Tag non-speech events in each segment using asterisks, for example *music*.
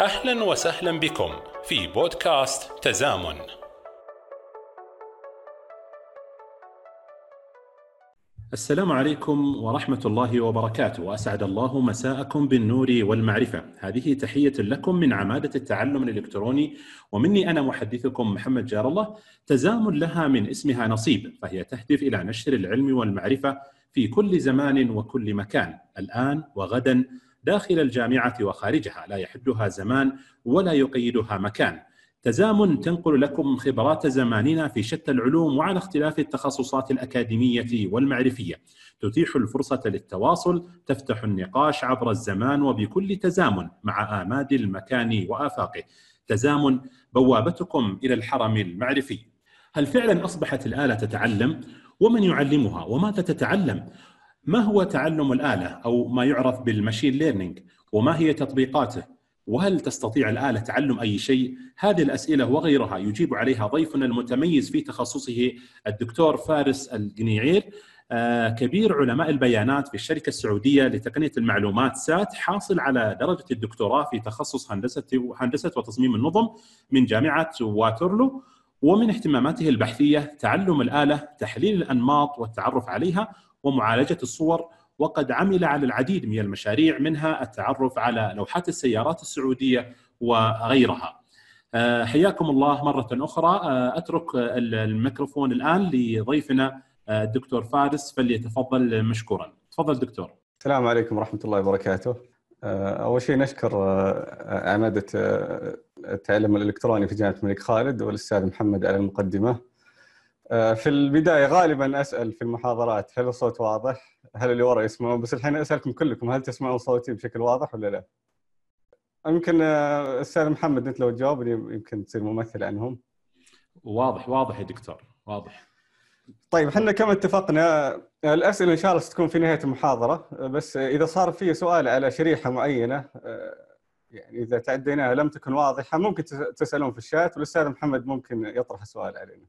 أهلا وسهلا بكم في بودكاست تزامن. السلام عليكم ورحمة الله وبركاته. وأسعد الله مساءكم بالنور والمعرفة. هذه تحية لكم من عمادة التعلم الإلكتروني ومني أنا محدثكم محمد جار الله. تزامن لها من اسمها نصيب فهي تهدف إلى نشر العلم والمعرفة في كل زمان وكل مكان الآن وغدا. داخل الجامعة وخارجها لا يحدها زمان ولا يقيدها مكان تزامن تنقل لكم خبرات زماننا في شتى العلوم وعلى اختلاف التخصصات الأكاديمية والمعرفية تتيح الفرصة للتواصل تفتح النقاش عبر الزمان وبكل تزامن مع آماد المكان وآفاقه تزامن بوابتكم إلى الحرم المعرفي هل فعلا أصبحت الآلة تتعلم؟ ومن يعلمها؟ وماذا تتعلم؟ ما هو تعلم الآلة أو ما يعرف بال machine learning وما هي تطبيقاته وهل تستطيع الآلة تعلم أي شيء؟ هذه الأسئلة وغيرها يجيب عليها ضيفنا المتميز في تخصصه الدكتور فارس القنيعير آه، كبير علماء البيانات في الشركة السعودية لتقنية المعلومات سات حاصل على درجة الدكتوراه في تخصص هندسة هندسة وتصميم النظم من جامعة واترلو ومن اهتماماته البحثية تعلم الآلة تحليل الأنماط والتعرف عليها ومعالجة الصور وقد عمل على العديد من المشاريع منها التعرف على لوحات السيارات السعودية وغيرها. آه، حياكم الله مرة أخرى آه، أترك الميكروفون الآن لضيفنا آه، الدكتور فارس فليتفضل مشكورا. تفضل دكتور. السلام عليكم ورحمة الله وبركاته. أول شيء نشكر عمادة التعلم الإلكتروني في جامعة الملك خالد والأستاذ محمد على المقدمة. آه، في البداية غالبا أسأل في المحاضرات هل الصوت واضح؟ هل اللي ورا يسمعون؟ بس الحين أسألكم كلكم هل تسمعون صوتي بشكل واضح ولا لا؟ يمكن آه، أستاذ محمد أنت لو تجاوبني يمكن تصير ممثل عنهم. واضح واضح يا دكتور واضح. طيب إحنا كما اتفقنا الأسئلة إن شاء الله ستكون في نهاية المحاضرة بس إذا صار في سؤال على شريحة معينة آه، يعني إذا تعديناها لم تكن واضحة ممكن تسألون في الشات والأستاذ محمد ممكن يطرح السؤال علينا.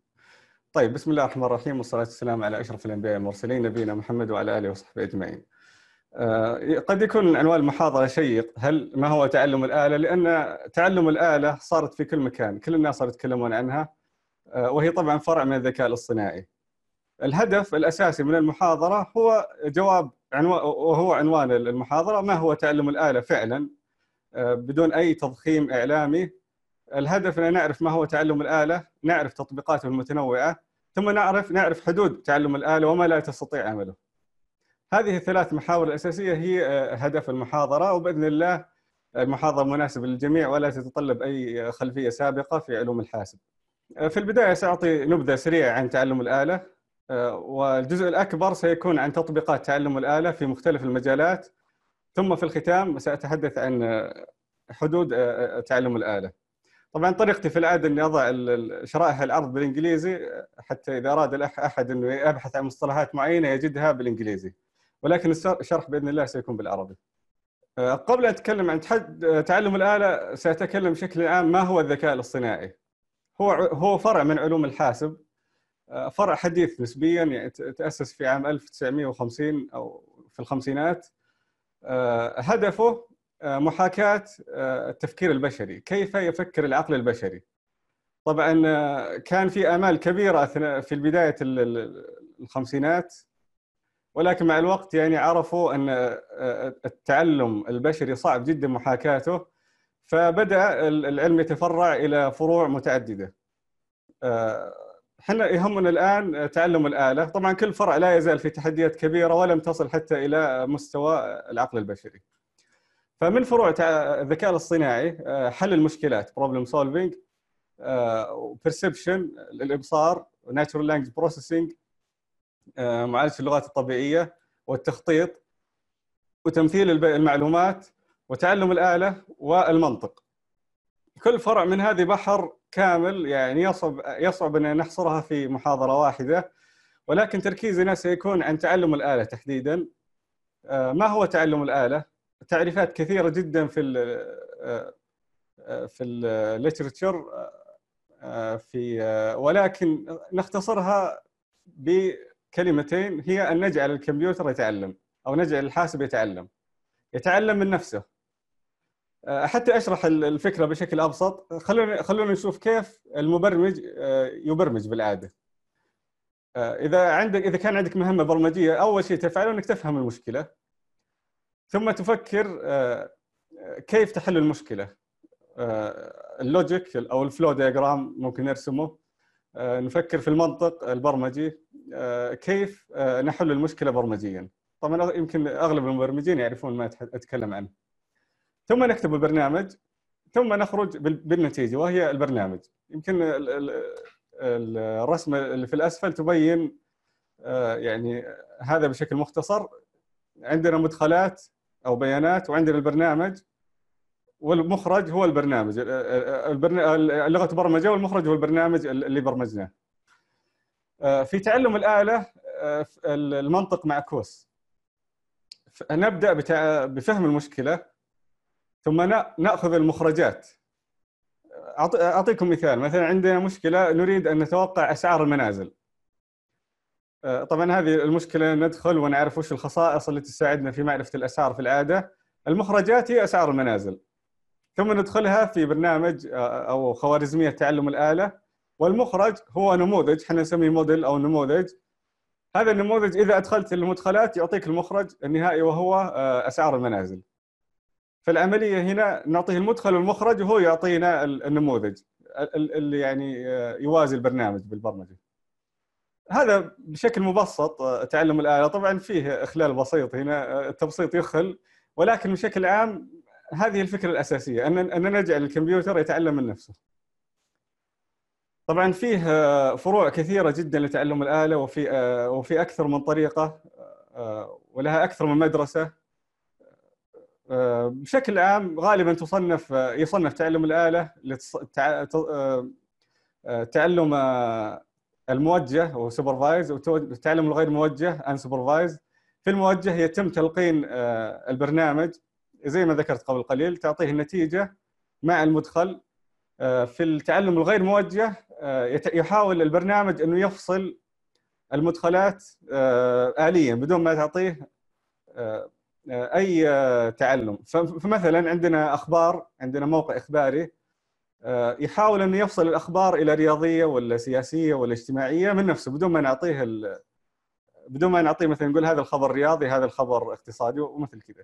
طيب بسم الله الرحمن الرحيم والصلاة والسلام على أشرف الأنبياء والمرسلين نبينا محمد وعلى آله وصحبه أجمعين. آه، قد يكون عنوان المحاضرة شيق هل ما هو تعلم الآلة؟ لأن تعلم الآلة صارت في كل مكان، كل الناس صاروا يتكلمون عنها آه، وهي طبعا فرع من الذكاء الاصطناعي. الهدف الأساسي من المحاضرة هو جواب عنوان وهو عنوان المحاضرة ما هو تعلم الآلة فعلا آه، بدون أي تضخيم إعلامي الهدف إن نعرف ما هو تعلم الآلة، نعرف تطبيقاته المتنوعة، ثم نعرف نعرف حدود تعلم الآلة وما لا تستطيع عمله. هذه الثلاث محاور الأساسية هي آه، هدف المحاضرة وبإذن الله المحاضرة مناسبة للجميع ولا تتطلب أي خلفية سابقة في علوم الحاسب. آه، في البداية سأعطي نبذة سريعة عن تعلم الآلة آه، والجزء الأكبر سيكون عن تطبيقات تعلم الآلة في مختلف المجالات ثم في الختام سأتحدث عن حدود تعلم الآلة. طبعا طريقتي في العاده إني أضع شرائح العرض بالإنجليزي حتى إذا أراد أحد إنه يبحث عن مصطلحات معينة يجدها بالإنجليزي ولكن الشرح بإذن الله سيكون بالعربي. أه، قبل أن أتكلم عن تعلم الآلة سأتكلم بشكل عام ما هو الذكاء الاصطناعي. هو هو فرع من علوم الحاسب أه، فرع حديث نسبيا يعني تأسس في عام 1950 أو في الخمسينات أه، هدفه محاكاة آه، التفكير البشري، كيف يفكر العقل البشري؟ طبعا آه، كان في آمال كبيرة في البداية الخمسينات ولكن مع الوقت يعني عرفوا آه، التعلم البشري صعب جدا محاكاته فبدأ العلم يتفرع إلى فروع متعددة. إحنا يهمنا الآن تعلم الآلة، طبعا كل فرع لا يزال في تحديات كبيرة ولم تصل حتى إلى مستوى العقل البشري. فمن فروع الذكاء الاصطناعي آه، حل المشكلات problem solving perception الإبصار natural language processing معالجة اللغات الطبيعية والتخطيط وتمثيل المعلومات وتعلم الآلة والمنطق. كل فرع من هذه بحر كامل يعني يصعب يصعب أن نحصرها في محاضرة واحدة ولكن تركيزنا سيكون عن تعلم الآلة تحديدا. آه، ما هو تعلم الآلة؟ تعريفات كثيرة جدا في ال آه، آه، في الليترشر آه، في ولكن نختصرها بكلمتين. هي أن نجعل الكمبيوتر يتعلم أو نجعل الحاسب يتعلم يتعلم من نفسه. حتى أشرح الفكرة بشكل أبسط. خلونا خلونا نشوف كيف المبرمج يبرمج بالعادة. إذا عندك إذا كان عندك مهمة برمجية أول شيء تفعله إنك تفهم المشكلة. ثم تفكر كيف تحل المشكلة؟ ال logic أو ال flow diagram ممكن نرسمه. نفكر في المنطق البرمجي. كيف نحل المشكلة برمجيا؟ طبعا يمكن أغلب المبرمجين يعرفون ما أتكلم عنه. ثم نكتب البرنامج. ثم نخرج بالنتيجة وهي البرنامج. يمكن الرسمة اللي في الأسفل تبين يعني هذا بشكل مختصر. عندنا مدخلات أو بيانات وعندنا البرنامج والمخرج هو البرنامج. لغه برمجه والمخرج هو البرنامج اللي برمجناه. في تعلم الآلة المنطق معكوس نبدأ بفهم المشكلة ثم نأخذ المخرجات. أعطيكم مثال. مثلا عندنا مشكلة نريد أن نتوقع أسعار المنازل. طبعا هذه المشكلة ندخل ونعرف وش الخصائص التي تساعدنا في معرفة الأسعار في العادة. المخرجات هي أسعار المنازل. ثم ندخلها في برنامج أو خوارزمية تعلم الآلة. والمخرج هو نموذج إحنا نسميه موديل أو نموذج. هذا النموذج إذا أدخلت المدخلات يعطيك المخرج النهائي وهو أسعار المنازل. فالعملية هنا نعطيه المدخل والمخرج وهو يعطينا النموذج اللي يعني يوازي البرنامج بالبرمجة. هذا بشكل مبسط تعلم الآلة طبعا فيه إخلال بسيط هنا التبسيط يخل ولكن بشكل عام هذه الفكرة الأساسية ان أن نجعل الكمبيوتر يتعلم من نفسه. طبعا فيه فروع كثيرة جدا لتعلم الآلة وفي وفي أكثر من طريقة ولها أكثر من مدرسة بشكل عام غالبا تصنف يصنف تعلم الآلة تعلم الموجه supervised وتعلم الغير موجه unsupervised في الموجه يتم تلقين البرنامج. زي ما ذكرت قبل قليل تعطيه النتيجة مع المدخل. في التعلم الغير موجه يحاول البرنامج إنه يفصل المدخلات اليا بدون ما تعطيه أي تعلم. فمثلا عندنا أخبار عندنا موقع إخباري. يحاول انه يفصل الأخبار إلى رياضية ولا سياسية ولا اجتماعية من نفسه بدون ما نعطيه ال... بدون ما نعطيه مثلا نقول هذا الخبر رياضي هذا الخبر اقتصادي ومثل كذا.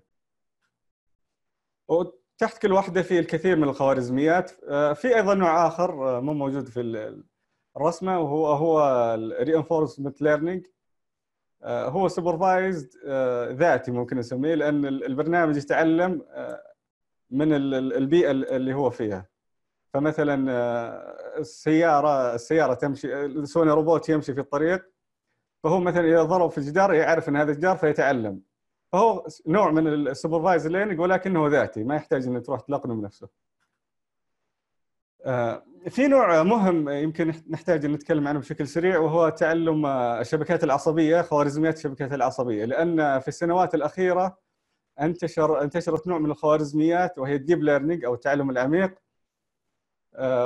وتحت كل واحدة في الكثير من الخوارزميات في أيضا نوع آخر مو موجود في الرسمة وهو هو ال reinforcement learning هو supervised ذاتي ممكن نسميه لأن البرنامج يتعلم من البيئة اللي هو فيها. فمثلا السيارة السيارة تمشي سوني روبوت يمشي في الطريق فهو مثلا إذا ضرب في الجدار يعرف إن هذا الجدار فيتعلم فهو نوع من ال supervised learning ولكنه ذاتي ما يحتاج انك تروح تلقنه بنفسه. في نوع مهم يمكن نحتاج إن نتكلم عنه بشكل سريع وهو تعلم الشبكات العصبية خوارزميات الشبكات العصبية لأن في السنوات الأخيرة انتشر انتشرت نوع من الخوارزميات وهي ال deep learning أو التعلم العميق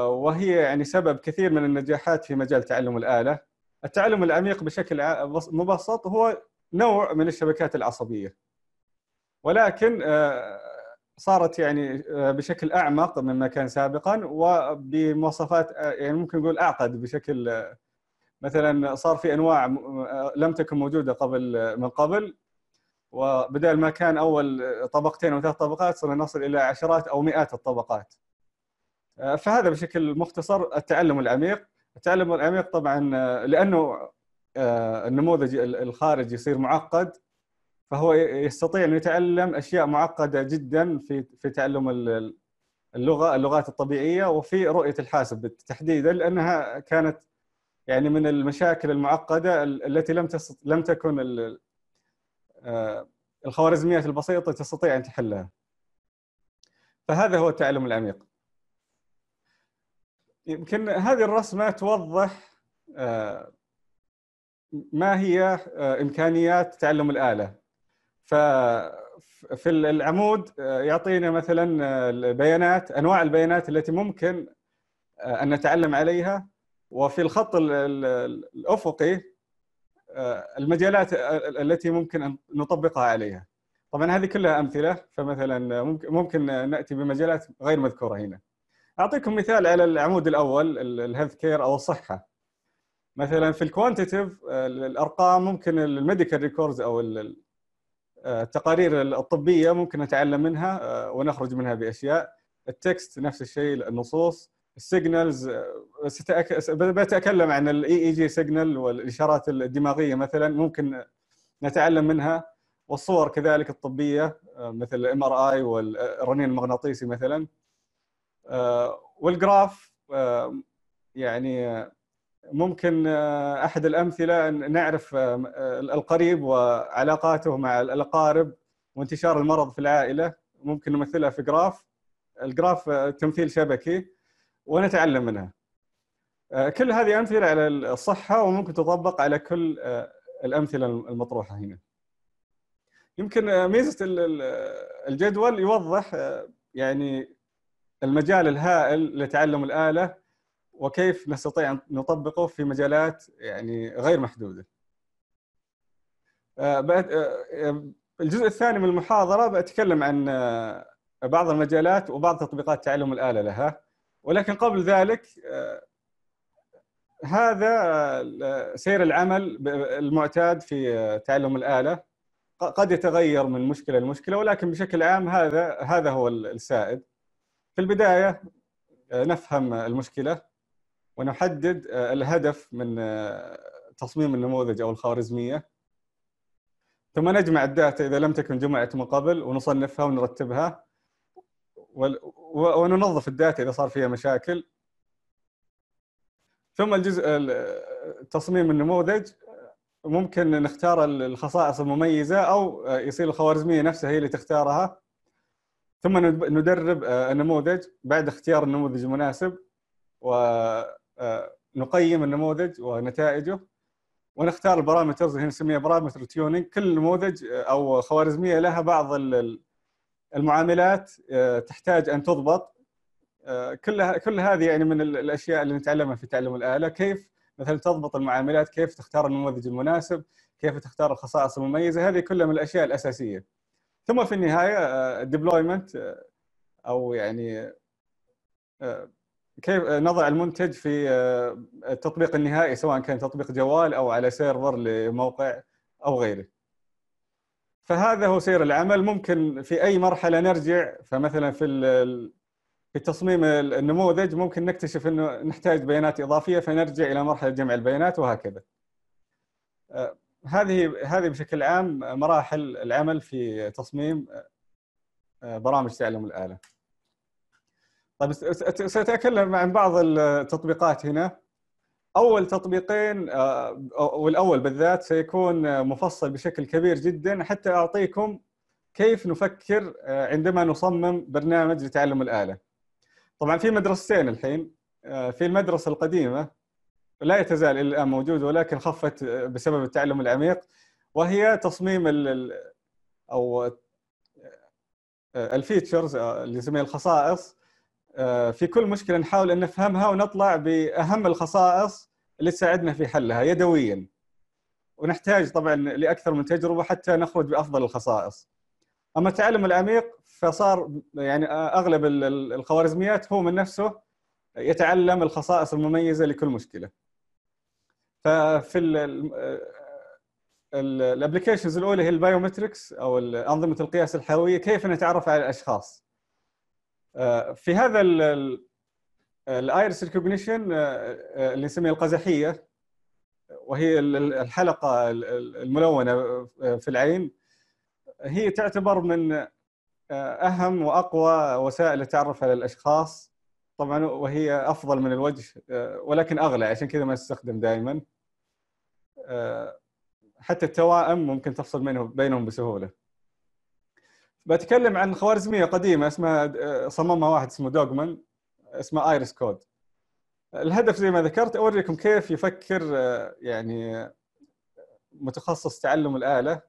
وهي يعني سبب كثير من النجاحات في مجال تعلم الآلة. التعلم العميق بشكل مبسط هو نوع من الشبكات العصبية. ولكن صارت يعني بشكل أعمق مما كان سابقا وبمواصفات يعني ممكن نقول أعقد بشكل مثلا صار في أنواع لم تكن موجودة قبل من قبل وبدل ما كان أول طبقتين أو ثلاث طبقات صرنا نصل إلى عشرات أو مئات الطبقات. فهذا بشكل مختصر التعلم العميق، التعلم العميق طبعا لأنه النموذج الخارجي يصير معقد فهو يستطيع أن يتعلم أشياء معقدة جدا في في تعلم اللغة اللغات الطبيعية وفي رؤية الحاسب تحديدا لأنها كانت يعني من المشاكل المعقدة التي لم لم تكن الخوارزميات البسيطة تستطيع أن تحلها. فهذا هو التعلم العميق. يمكن هذه الرسمة توضح ما هي إمكانيات تعلم الآلة. ففي العمود يعطينا مثلا البيانات أنواع البيانات التي ممكن أن نتعلم عليها. وفي الخط الأفقي المجالات التي ممكن أن نطبقها عليها. طبعا هذه كلها أمثلة فمثلا ممكن ممكن نأتي بمجالات غير مذكورة هنا. أعطيكم مثال على العمود الأول ال healthcare أو الصحة. مثلا في ال quantitative الأرقام ممكن ال medical records أو التقارير الطبية ممكن نتعلم منها آه، ونخرج منها بأشياء. ال text نفس الشيء النصوص. ال signals بتكلم عن ال EEG signal والإشارات الدماغية مثلا ممكن نتعلم منها. والصور كذلك الطبية آه، مثل ال MRI والرنين المغناطيسي مثلا. آه، وال graph يعني ممكن آه، أحد الأمثلة إن نعرف آه، آه، القريب وعلاقاته مع الأقارب وانتشار المرض في العائلة. ممكن نمثلها في graph. ال graph تمثيل شبكي ونتعلم منها. كل هذه أمثلة على الصحة وممكن تطبق على كل الأمثلة المطروحة هنا. يمكن ميزة الجدول يوضح يعني المجال الهائل لتعلم الآلة وكيف نستطيع أن نطبقه في مجالات يعني غير محدودة. آه، آه، الجزء الثاني من المحاضرة بتكلم عن آه، بعض المجالات وبعض تطبيقات تعلم الآلة لها ولكن قبل ذلك هذا سير العمل المعتاد في تعلم الآلة قد يتغير من مشكلة لمشكلة ولكن بشكل عام هذا هذا هو السائد. في البداية نفهم المشكلة ونحدد آه، الهدف من آه، تصميم النموذج أو الخوارزمية. ثم نجمع ال data إذا لم تكن جمعت من قبل ونصنفها ونرتبها. وننظف ال data إذا صار فيها مشاكل. ثم الجزء تصميم النموذج ممكن نختار الخصائص المميزة أو آه، يصير الخوارزمية نفسها هي اللي تختارها. ثم ندرب النموذج بعد اختيار النموذج المناسب و نقيم النموذج ونتائجه ونختار ال parameters اللي نسميها parameter tuning. كل نموذج أو خوارزمية لها بعض المعاملات آه، تحتاج أن تضبط. آه، كل كل هذه يعني من الأشياء اللي نتعلمها في تعلم الآلة. كيف مثلا تضبط المعاملات؟ كيف تختار النموذج المناسب؟ كيف تختار الخصائص المميزة؟ هذه كلها من الأشياء الأساسية. ثم في النهاية ال deployment آه، أو يعني كيف نضع المنتج في آه، التطبيق النهائي سواء كان تطبيق جوال أو على server لموقع أو غيره. فهذا هو سير العمل ممكن في أي مرحلة نرجع فمثلا في في تصميم النموذج ممكن نكتشف إنه نحتاج بيانات إضافية فنرجع إلى مرحلة جمع البيانات وهكذا. هذه هذه بشكل عام مراحل العمل في تصميم آه، برامج تعلم الآلة. طيب سأتكلم عن بعض التطبيقات هنا أول تطبيقين آه، والأول بالذات سيكون مفصل بشكل كبير جدا حتى أعطيكم كيف نفكر آه، عندما نصمم برنامج لتعلم الآلة. طبعا في مدرستين الحين في المدرسة القديمة لا يتزال إلى الآن موجود ولكن خفت بسبب التعلم العميق وهي تصميم ال أو الفيتشرز اللي نسميها الخصائص آه، في كل مشكلة نحاول أن نفهمها ونطلع بأهم الخصائص اللي تساعدنا في حلها يدويا. ونحتاج طبعا لأكثر من تجربة حتى نخرج بأفضل الخصائص. أما التعلم العميق فصار يعني أغلب الخوارزميات هو من نفسه يتعلم الخصائص المميزة لكل مشكلة. ففي ال applications الأولى هي ال biometrics أو أنظمة القياس الحيوية كيف نتعرف على الأشخاص. آه، في هذا ال iris recognition آه، آه، اللي نسميها القزحية وهي الحلقة الملونة في العين. هي تعتبر من أهم وأقوى وسائل التعرف على الأشخاص. طبعا وهي أفضل من الوجه ولكن أغلى عشان كذا ما تستخدم دائما. حتى التوائم ممكن تفصل بينهم بسهولة. بتكلم عن خوارزمية قديمة اسمها صممها واحد اسمه دوغمان اسمه iris code. الهدف زي ما ذكرت أوريكم كيف يفكر يعني متخصص تعلم الآلة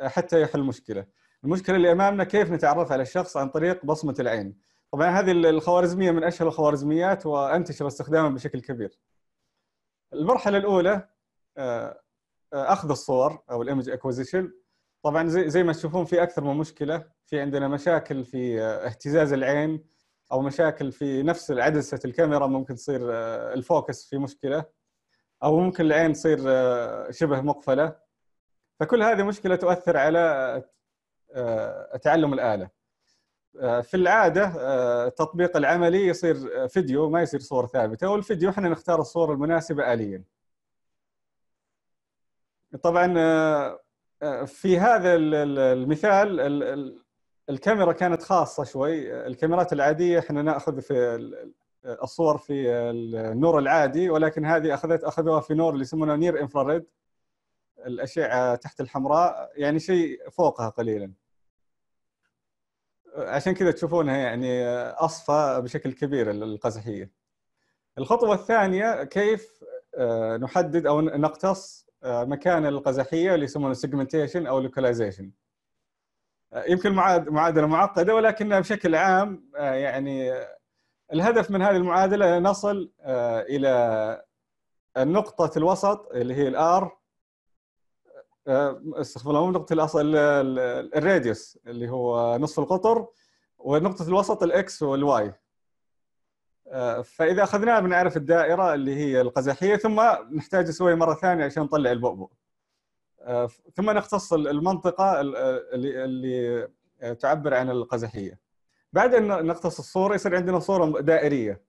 حتى يحل مشكلة. المشكلة اللي أمامنا كيف نتعرف على الشخص عن طريق بصمة العين. طبعا هذه الخوارزمية من اشهر الخوارزميات وأنتشر استخدامها بشكل كبير. المرحلة الأولى أخذ الصور أو ال image acquisition طبعا زي زي ما تشوفون في أكثر من مشكلة في عندنا مشاكل في اهتزاز العين أو مشاكل في نفس عدسة الكاميرا ممكن تصير الفوكس في مشكلة أو ممكن العين تصير شبه مقفلة. فكل هذه مشكلة تؤثر على تعلم الآلة. في العادة التطبيق العملي يصير فيديو ما يصير صور ثابتة والفيديو إحنا نختار الصور المناسبة اليا. طبعا في هذا المثال الكاميرا كانت خاصة شوي. الكاميرات العادية إحنا نأخذ في الصور في النور العادي ولكن هذه أخذت أخذوها في نور اللي يسمونه near infrared الأشعة تحت الحمراء يعني شيء فوقها قليلا. عشان كذا تشوفونها يعني أصفى بشكل كبير القزحية. الخطوة الثانية كيف آه، نحدد أو نقتص آه، مكان القزحية اللي يسمونه segmentation أو localization آه، يمكن معادلة معقدة ولكنها بشكل عام يعني الهدف من هذه المعادلة نصل إلى نقطه الوسط اللي هي ال R استغفر الله نقطة الأصل ال radius اللي هو نصف القطر ونقطة الوسط ال X وال Y. آه، فإذا أخذناها بنعرف الدائرة اللي هي القزحية ثم نحتاج نسوي مرة ثانية عشان نطلع البؤبؤ. آه، ثم نقتص المنطقة اللي اللي تعبر عن القزحية. بعد أن نقتص الصورة يصير عندنا صورة دائرية.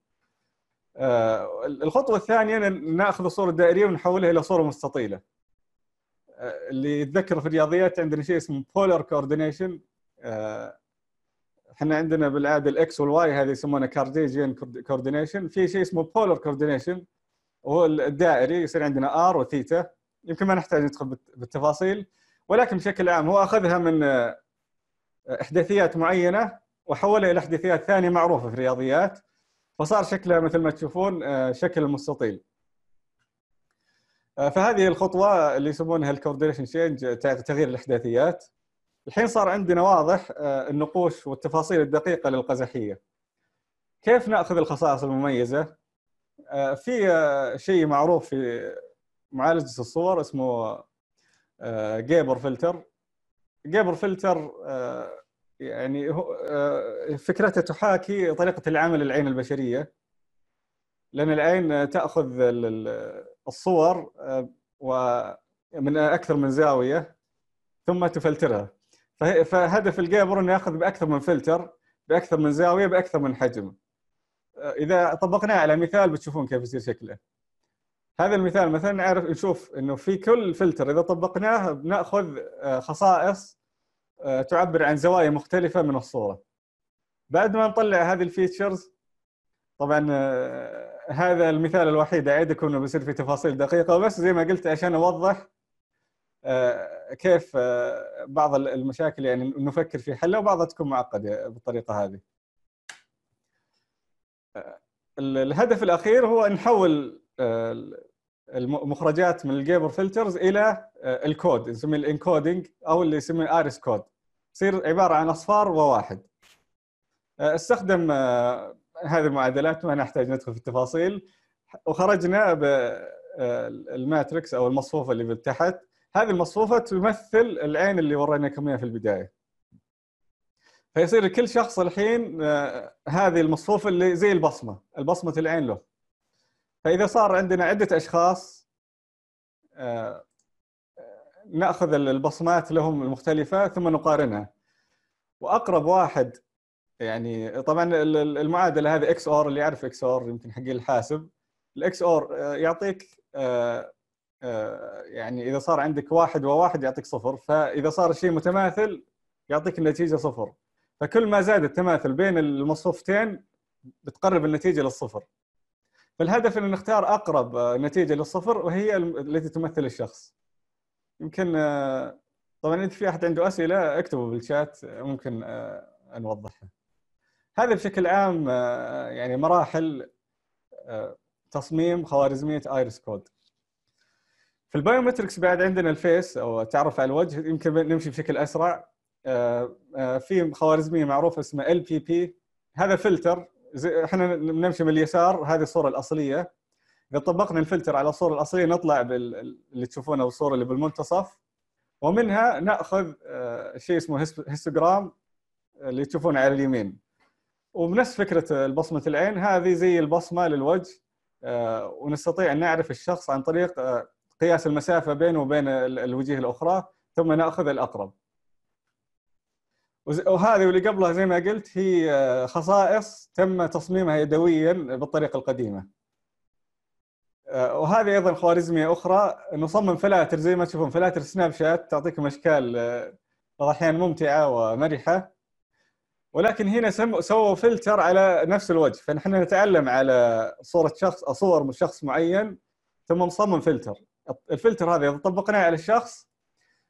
آه، الخطوة الثانية نأخذ الصورة الدائرية ونحولها إلى صورة مستطيلة. اللي يتذكر في الرياضيات عندنا شيء اسمه polar coordination إحنا عندنا بالعادة ال X وال Y هذه يسمونها Cartesian coordination في شيء اسمه polar coordination وهو الدائري يصير عندنا R و theta يمكن ما نحتاج ندخل بالتفاصيل ولكن بشكل عام هو أخذها من آه، إحداثيات معينة وحولها إلى إحداثيات ثانية معروفة في الرياضيات. فصار شكلها مثل ما تشوفون آه، شكل المستطيل آه، فهذه الخطوة اللي يسمونها ال coordination change تغيير الإحداثيات. الحين صار عندنا واضح آه، النقوش والتفاصيل الدقيقة للقزحية. كيف نأخذ الخصائص المميزة؟ آه، في شيء معروف في معالجة الصور اسمه Gabor filter Gabor filter يعني فكرته تحاكي طريقة العمل العين البشرية. لأن العين تأخذ الصور آه، ومن أكثر من زاوية ثم تفلترها. فهدف ال Gabor إنه يأخذ بأكثر من فلتر بأكثر من زاوية بأكثر من حجم. آه، إذا طبقناه على مثال بتشوفون كيف يصير شكله. هذا المثال مثلا نعرف نشوف إنه في كل فلتر إذا طبقناه بنأخذ آه، خصائص تعبر عن زوايا مختلفة من الصورة. بعد ما نطلع هذه ال features طبعا هذا المثال الوحيد أعيدكم إنه بيصير في تفاصيل دقيقة بس زي ما قلت عشان أوضح آه، كيف آه، بعض المشاكل يعني نفكر في حلها وبعضها تكون معقده بالطريقة هذه. آه، الهدف الأخير هو نحول المخرجات من ال Gabor filters إلى الكود نسميه ال encoding أو اللي يسميه iris code يصير عبارة عن أصفار وواحد. استخدم هذه المعادلات ما نحتاج ندخل في التفاصيل. وخرجنا بالماتريكس أو المصفوفة اللي تحت هذه المصفوفة تمثل العين اللي وريناكم إياها في البداية. فيصير كل شخص الحين آه، هذه المصفوفة اللي زي البصمة البصمة العين له. فإذا صار عندنا عدة أشخاص آه، نأخذ البصمات لهم المختلفة ثم نقارنها. وأقرب واحد يعني طبعا المعادلة هذه XOR اللي يعرف XOR يمكن حق الحاسب. ال XOR آه، يعطيك آه، آه، يعني إذا صار عندك واحد وواحد يعطيك صفر. فإذا صار الشيء متماثل يعطيك النتيجة صفر. فكل ما زاد التماثل بين المصفوفتين بتقرب النتيجة للصفر. فالهدف إن نختار أقرب نتيجة للصفر وهي التي تمثل الشخص. يمكن طبعا انت في أحد عنده أسئلة اكتبوا بالشات ممكن نوضحها هذا بشكل عام آه، يعني مراحل آه، تصميم خوارزمية iris code في ال biometrics بعد عندنا ال face أو التعرف على الوجه يمكن نمشي بشكل أسرع. آه، في خوارزمية معروفة اسمها LBP هذا فلتر إحنا نمشي من اليسار هذه الصورة الأصلية. إذا طبقنا الفلتر على الصورة الأصلية نطلع باللي تشوفونه بالصورة اللي بالمنتصف. ومنها نأخذ شيء اسمه هيستوجرام اللي تشوفونه على اليمين. وبنفس فكرة بصمة العين هذه زي البصمة للوجه آه، ونستطيع أن نعرف الشخص عن طريق آه، قياس المسافة بينه وبين الوجيه الأخرى ثم نأخذ الأقرب. وهذه واللي قبلها زي ما قلت هي خصائص تم تصميمها يدويا بالطريقة القديمة. آه، وهذه أيضا خوارزمية أخرى نصمم فلاتر زي ما تشوفون فلاتر سناب شات تعطيكم أشكال آه، الأحيان ممتعة ومرحة ولكن هنا سووا فلتر على نفس الوجه. فنحن نتعلم على صورة شخص صور من شخص معين ثم نصمم فلتر. الفلتر هذا إذا طبقناه على الشخص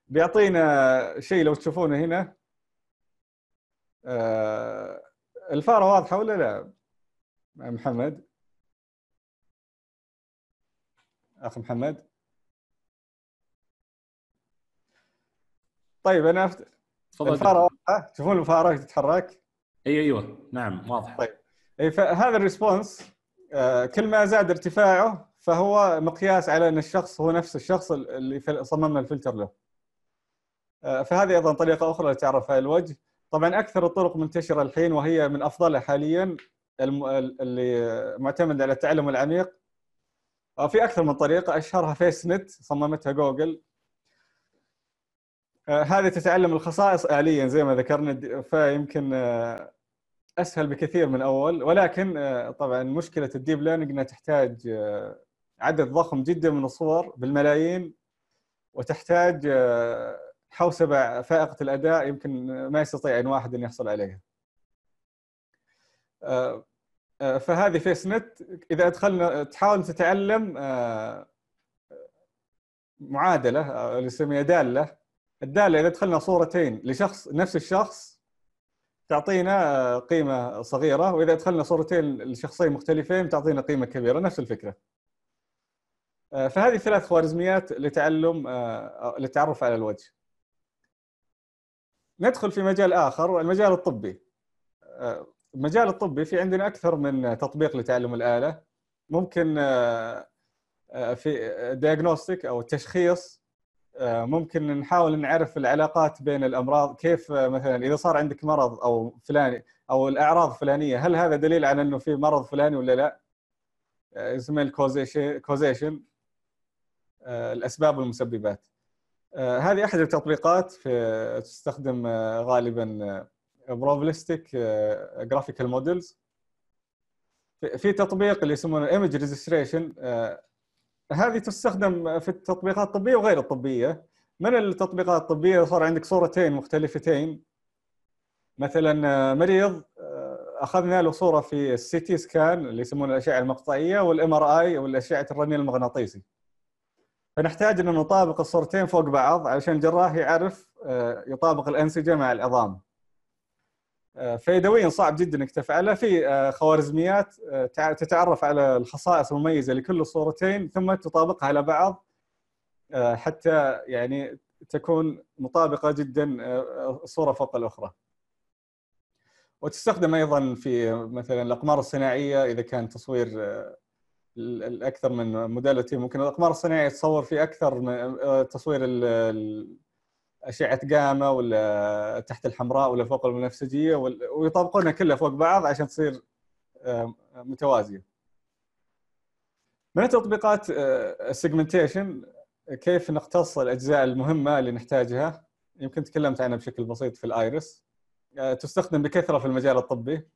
بيعطينا شيء لو تشوفونه هنا. آه، الفارة واضحة ولا لا؟ محمد. أخ محمد. طيب أنا أفت... الفارة واضحه تشوفون الفاره تتحرك اي أيوه. نعم واضح. طيب. اي فهذا ال response آه، كل ما زاد ارتفاعه فهو مقياس على أن الشخص هو نفس الشخص اللي صممنا الفلتر له. آه، فهذه أيضا طريقة أخرى لتعرف على الوجه. طبعا أكثر الطرق منتشرة الحين وهي من أفضلها حاليا اللي معتمد على التعلم العميق. آه، في أكثر من طريقة أشهرها FaceNet صممتها جوجل. هذه تتعلم الخصائص آليا زي ما ذكرنا فيمكن آه، أسهل بكثير من أول ولكن طبعا مشكلة ال deep learning إنها تحتاج عدد ضخم جدا من الصور بالملايين وتحتاج حوسبة فائقة الأداء يمكن ما يستطيع اي واحد أن يحصل عليها. آه، فهذه فيس نت إذا أدخلنا تحاول تتعلم آه، معادلة آه، اللي نسميها دالة الدالة إذا دخلنا صورتين لشخص نفس الشخص تعطينا قيمة صغيرة وإذا دخلنا صورتين لشخصين مختلفين تعطينا قيمة كبيرة. نفس الفكرة. فهذه ثلاث خوارزميات لتعلم للتعرف على الوجه. ندخل في مجال آخر المجال الطبي. المجال الطبي في عندنا أكثر من تطبيق لتعلم الآلة. ممكن آه، آه، في دياجنوستيك أو التشخيص آه، ممكن نحاول نعرف العلاقات بين الأمراض. كيف مثلا إذا صار عندك مرض أو فلاني أو الأعراض فلانيه هل هذا دليل على إنه في مرض فلاني ولا لا؟ اسمه ال causation causation الأسباب والمسببات. هذه أحد التطبيقات في تستخدم غالبا probabilistic graphical models في تطبيق اللي يسمونه image registration هذه تستخدم في التطبيقات الطبية وغير الطبية. من التطبيقات الطبية؟ صار عندك صورتين مختلفتين. مثلا آه، مريض آه، أخذنا له صورة في ال CT scan اللي يسمونه الأشعة المقطعية وال MRI أو الاشعه الرنين المغناطيسي. فنحتاج إن نطابق الصورتين فوق بعض علشان الجراح يعرف آه، يطابق الأنسجة مع العظام. فيدويا صعب جدا إنك تفعله في آه، خوارزميات آه، تتعرف على الخصائص المميزة لكل صورتين ثم تطابقها على بعض حتى يعني تكون مطابقة جدا الصورة فوق الأخرى. وتستخدم أيضا في مثلا الأقمار الصناعية إذا كان تصوير الأكثر من modality ممكن الأقمار الصناعية تصور في أكثر من تصوير أشعة جاما ولا تحت الحمراء ولا فوق البنفسجيه ويطابقونها كلها فوق بعض عشان تصير متوازية. من تطبيقات ال segmentation كيف نقتص الأجزاء المهمة اللي نحتاجها؟ يمكن تكلمت عنها بشكل بسيط في ال iris تستخدم بكثرة في المجال الطبي.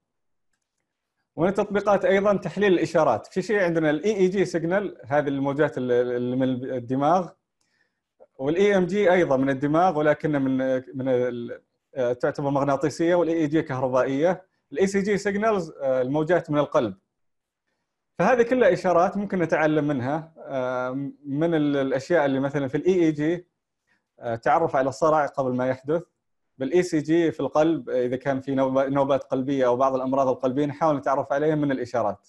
ومن التطبيقات أيضا تحليل الإشارات. في شيء عندنا؟ ال EEG signal هذه الموجات اللي من الدماغ. وال EMG أيضا من الدماغ ولكن من من تعتبر مغناطيسية وال EEG كهربائية. ال ECG signals الموجات من القلب. فهذه كلها إشارات ممكن نتعلم منها. آه، من الأشياء اللي مثلا في ال EEG آه، تعرف على الصرع قبل ما يحدث. بال ECG في القلب إذا كان في نوبات قلبية أو بعض الأمراض القلبية نحاول نتعرف عليها من الإشارات.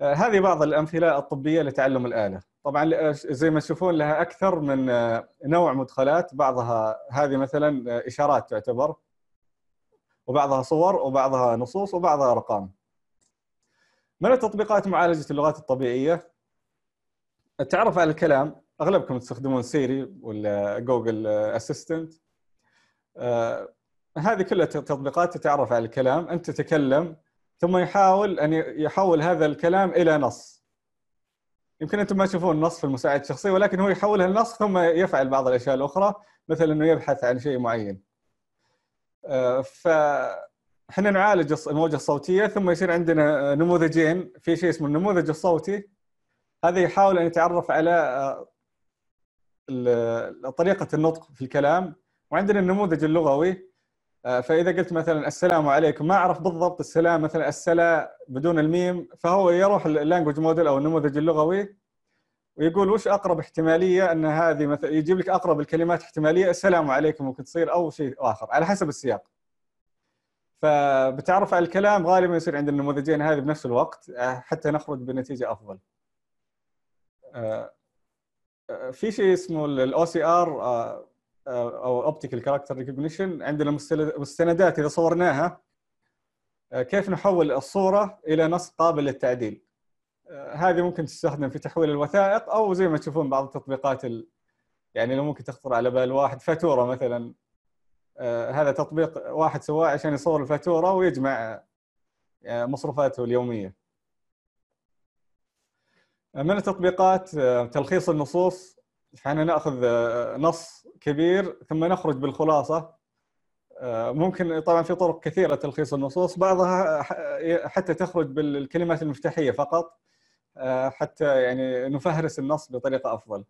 آه، هذه بعض الأمثلة الطبية لتعلم الآلة. طبعا زي ما تشوفون لها أكثر من آه، نوع مدخلات. بعضها هذه مثلا آه، إشارات تعتبر وبعضها صور وبعضها نصوص وبعضها أرقام. من التطبيقات معالجة اللغات الطبيعية؟ التعرف على الكلام أغلبكم تستخدمون سيري ولا جوجل أسيستنت. هذه كلها تطبيقات تتعرف على الكلام أنت تتكلم ثم يحاول أن يحول هذا الكلام إلى نص. يمكن أنتم ما تشوفون نص في المساعد الشخصي ولكن هو يحولها لنص ثم يفعل بعض الأشياء الأخرى مثل إنه يبحث عن شيء معين. آه، فإحنا نعالج الموجة الصوتية ثم يصير عندنا نموذجين في شيء اسمه النموذج الصوتي. هذا يحاول أن يتعرف على آه، طريقة النطق في الكلام وعندنا النموذج اللغوي. فإذا قلت مثلا السلام عليكم ما أعرف بالضبط السلام مثلا السلا بدون الميم فهو يروح اللانجوج موديل أو النموذج اللغوي ويقول وش أقرب احتمالية أن هذه مثلا يجيب لك أقرب الكلمات احتمالية السلام عليكم ممكن تصير أو شيء آخر على حسب السياق. فبتعرف على الكلام غالبا يصير عند النموذجين هذه بنفس الوقت آه، حتى نخرج بنتيجة أفضل. آه، في شيء اسمه ال OCR أو optical character recognition عندنا مستندات إذا صورناها. آه، كيف نحول الصورة إلى نص قابل للتعديل؟ آه، هذه ممكن تستخدم في تحويل الوثائق أو زي ما تشوفون بعض التطبيقات ال... يعني لو ممكن تخطر على بال واحد فاتورة مثلا. آه، هذا تطبيق واحد سواه عشان يصور الفاتورة ويجمع مصروفاته اليومية. من التطبيقات؟ تلخيص النصوص. فاحنا ناخذ نص كبير ثم نخرج بالخلاصة آه، ممكن طبعا في طرق كثيرة تلخيص النصوص بعضها حتى تخرج بالكلمات المفتاحية فقط آه، حتى يعني نفهرس النص بطريقة أفضل.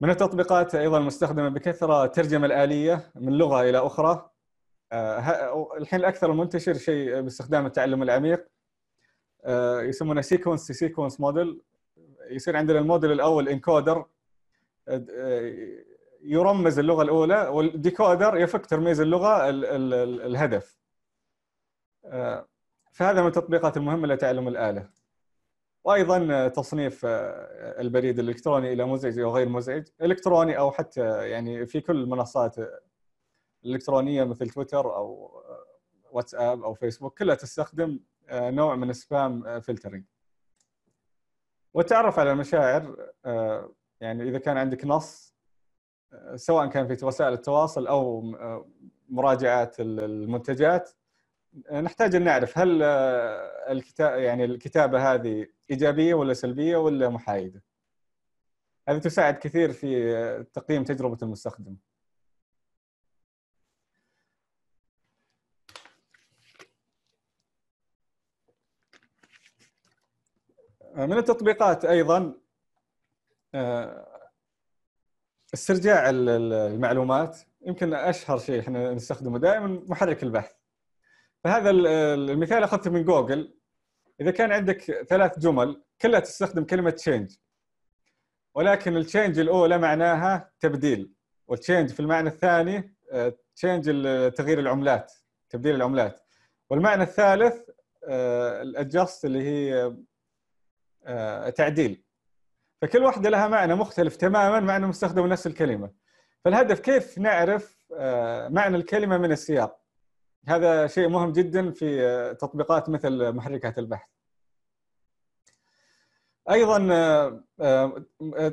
من التطبيقات أيضا المستخدمة بكثرة الترجمة الآلية من لغة إلى أخرى. آه، الحين الأكثر منتشر شيء باستخدام التعلم العميق يسمونه sequence sequence model يصير عندنا الموديل الأول encoder يرمز اللغة الأولى وال decoder يفك ترميز اللغة ال ال ال الهدف. فهذا من التطبيقات المهمة لتعلم الآلة. وأيضا تصنيف البريد الإلكتروني إلى مزعج أو غير مزعج إلكتروني أو حتى يعني في كل المنصات الالكترونيه مثل تويتر أو واتساب أو فيسبوك كلها تستخدم نوع من ال spam filtering والتعرف على المشاعر يعني إذا كان عندك نص سواء كان في وسائل التواصل أو مراجعات المنتجات نحتاج أن نعرف هل الكتاب يعني الكتابة هذه إيجابية ولا سلبية ولا محايدة. هذه تساعد كثير في تقييم تجربة المستخدم. من التطبيقات أيضا استرجاع المعلومات. يمكن أشهر شيء إحنا نستخدمه دائما محرك البحث. فهذا المثال أخذته من جوجل. إذا كان عندك ثلاث جمل كلها تستخدم كلمة change ولكن ال change الأولى معناها تبديل. وال change في المعنى الثاني change تغيير العملات تبديل العملات. والمعنى الثالث ال adjust اللي هي آه، تعديل. فكل واحدة لها معنى مختلف تماما مع انه مستخدم نفس الكلمة. فالهدف كيف نعرف آه، معنى الكلمة من السياق؟ هذا شيء مهم جدا في آه، تطبيقات مثل محركات البحث. أيضا آه،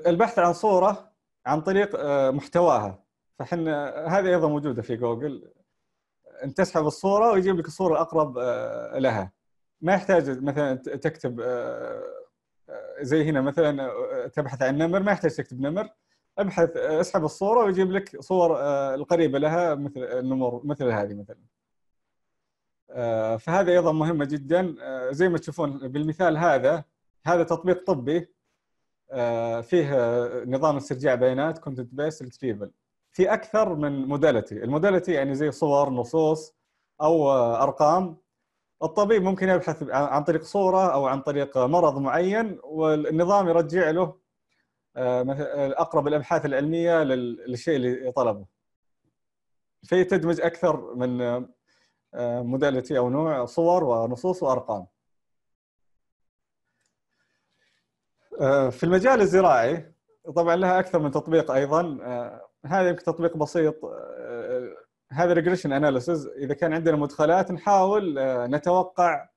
البحث عن صورة عن طريق محتواها. فحنا هذه أيضا موجودة في جوجل. أنت تسحب الصورة ويجيب لك الصورة الأقرب لها. ما يحتاج مثلا تكتب زي هنا مثلا تبحث عن نمر ما يحتاج تكتب نمر. ابحث اسحب الصورة ويجيب لك صور آه، القريبة لها مثل النمور مثل هذه مثلا. آه، فهذا أيضا مهمه جدا. آه، زي ما تشوفون بالمثال هذا هذا تطبيق طبي. فيه نظام استرجاع بيانات content based retrieval في أكثر من modality ال modality يعني زي صور نصوص أو أرقام. الطبيب ممكن يبحث عن طريق صورة أو عن طريق مرض معين والنظام يرجع له آه، أقرب الأبحاث العلمية للشيء اللي طلبه. في تدمج أكثر من آه، modality أو نوع صور ونصوص وأرقام. آه، في المجال الزراعي طبعا لها أكثر من تطبيق أيضا هذا يمكن تطبيق بسيط هذا regression analysis إذا كان عندنا مدخلات نحاول آه، نتوقع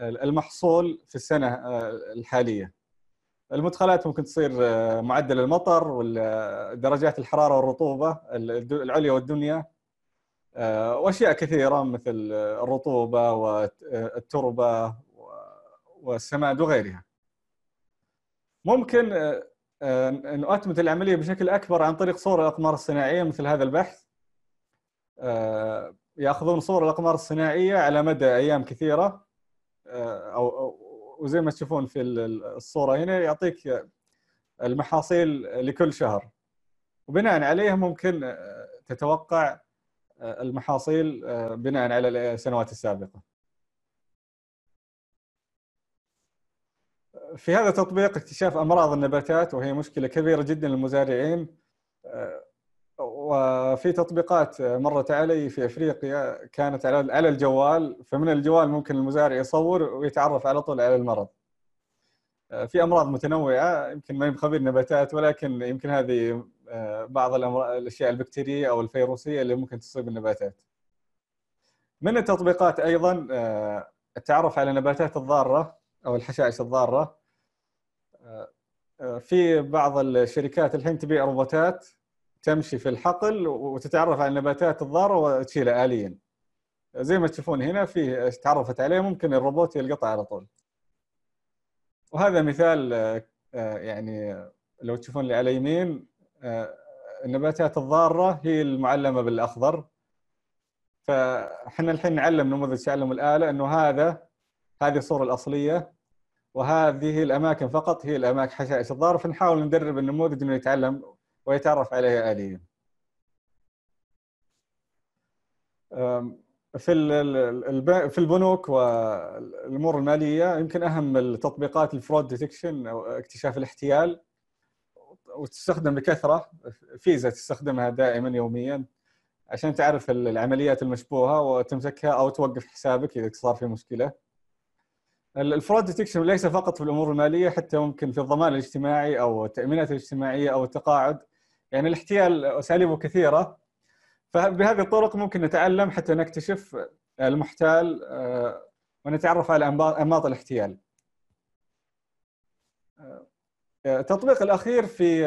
المحصول في السنة آه، الحالية المدخلات ممكن تصير معدل المطر ولا درجات الحرارة والرطوبة العليا والدنيا وأشياء كثيرة مثل الرطوبة والتربه والسماد وغيرها. ممكن ان اتمت العملية بشكل أكبر عن طريق صور الأقمار الصناعية مثل هذا البحث. ياخذون صور الأقمار الصناعية على مدى أيام كثيرة. أو وزي ما تشوفون في الصورة هنا يعطيك المحاصيل لكل شهر. وبناء عليها ممكن تتوقع المحاصيل بناء على السنوات السابقة. في هذا التطبيق اكتشاف أمراض النباتات وهي مشكلة كبيرة جدا للمزارعين. وفي تطبيقات مرت علي في أفريقيا كانت على على الجوال فمن الجوال ممكن المزارع يصور ويتعرف على طول على المرض. في أمراض متنوعة يمكن ما خبير نباتات ولكن يمكن هذه بعض الأمراض الأشياء البكتيرية أو الفيروسية اللي ممكن تصيب النباتات. من التطبيقات أيضا التعرف على النباتات الضارة أو الحشائش الضارة. في بعض الشركات الحين تبيع روبوتات تمشي في الحقل وتتعرف على النباتات الضاره وتشيلها اليا. زي ما تشوفون هنا في تعرفت عليه ممكن الروبوت يلقطها على طول. وهذا مثال يعني لو تشوفون اللي على اليمين النباتات الضارة هي المعلمة بالأخضر فاحنا الحين نعلم نموذج تعلم الآلة إنه هذا هذه الصورة الأصلية وهذه الأماكن فقط هي الأماكن حشائش الضاره فنحاول ندرب النموذج إنه يتعلم ويتعرف عليها اليا. في في البنوك والأمور المالية يمكن أهم التطبيقات ال fraud detection أو اكتشاف الاحتيال وتستخدم بكثرة فيزا تستخدمها دائما يوميا عشان تعرف العمليات المشبوهة وتمسكها أو توقف حسابك إذا صار في مشكلة. ال fraud detection ليس فقط في الأمور المالية حتى ممكن في الضمان الاجتماعي أو التأمينات الاجتماعية أو التقاعد يعني الاحتيال أساليبه كثيرة فبهذه الطرق ممكن نتعلم حتى نكتشف المحتال ونتعرف على أنماط الاحتيال. التطبيق الأخير في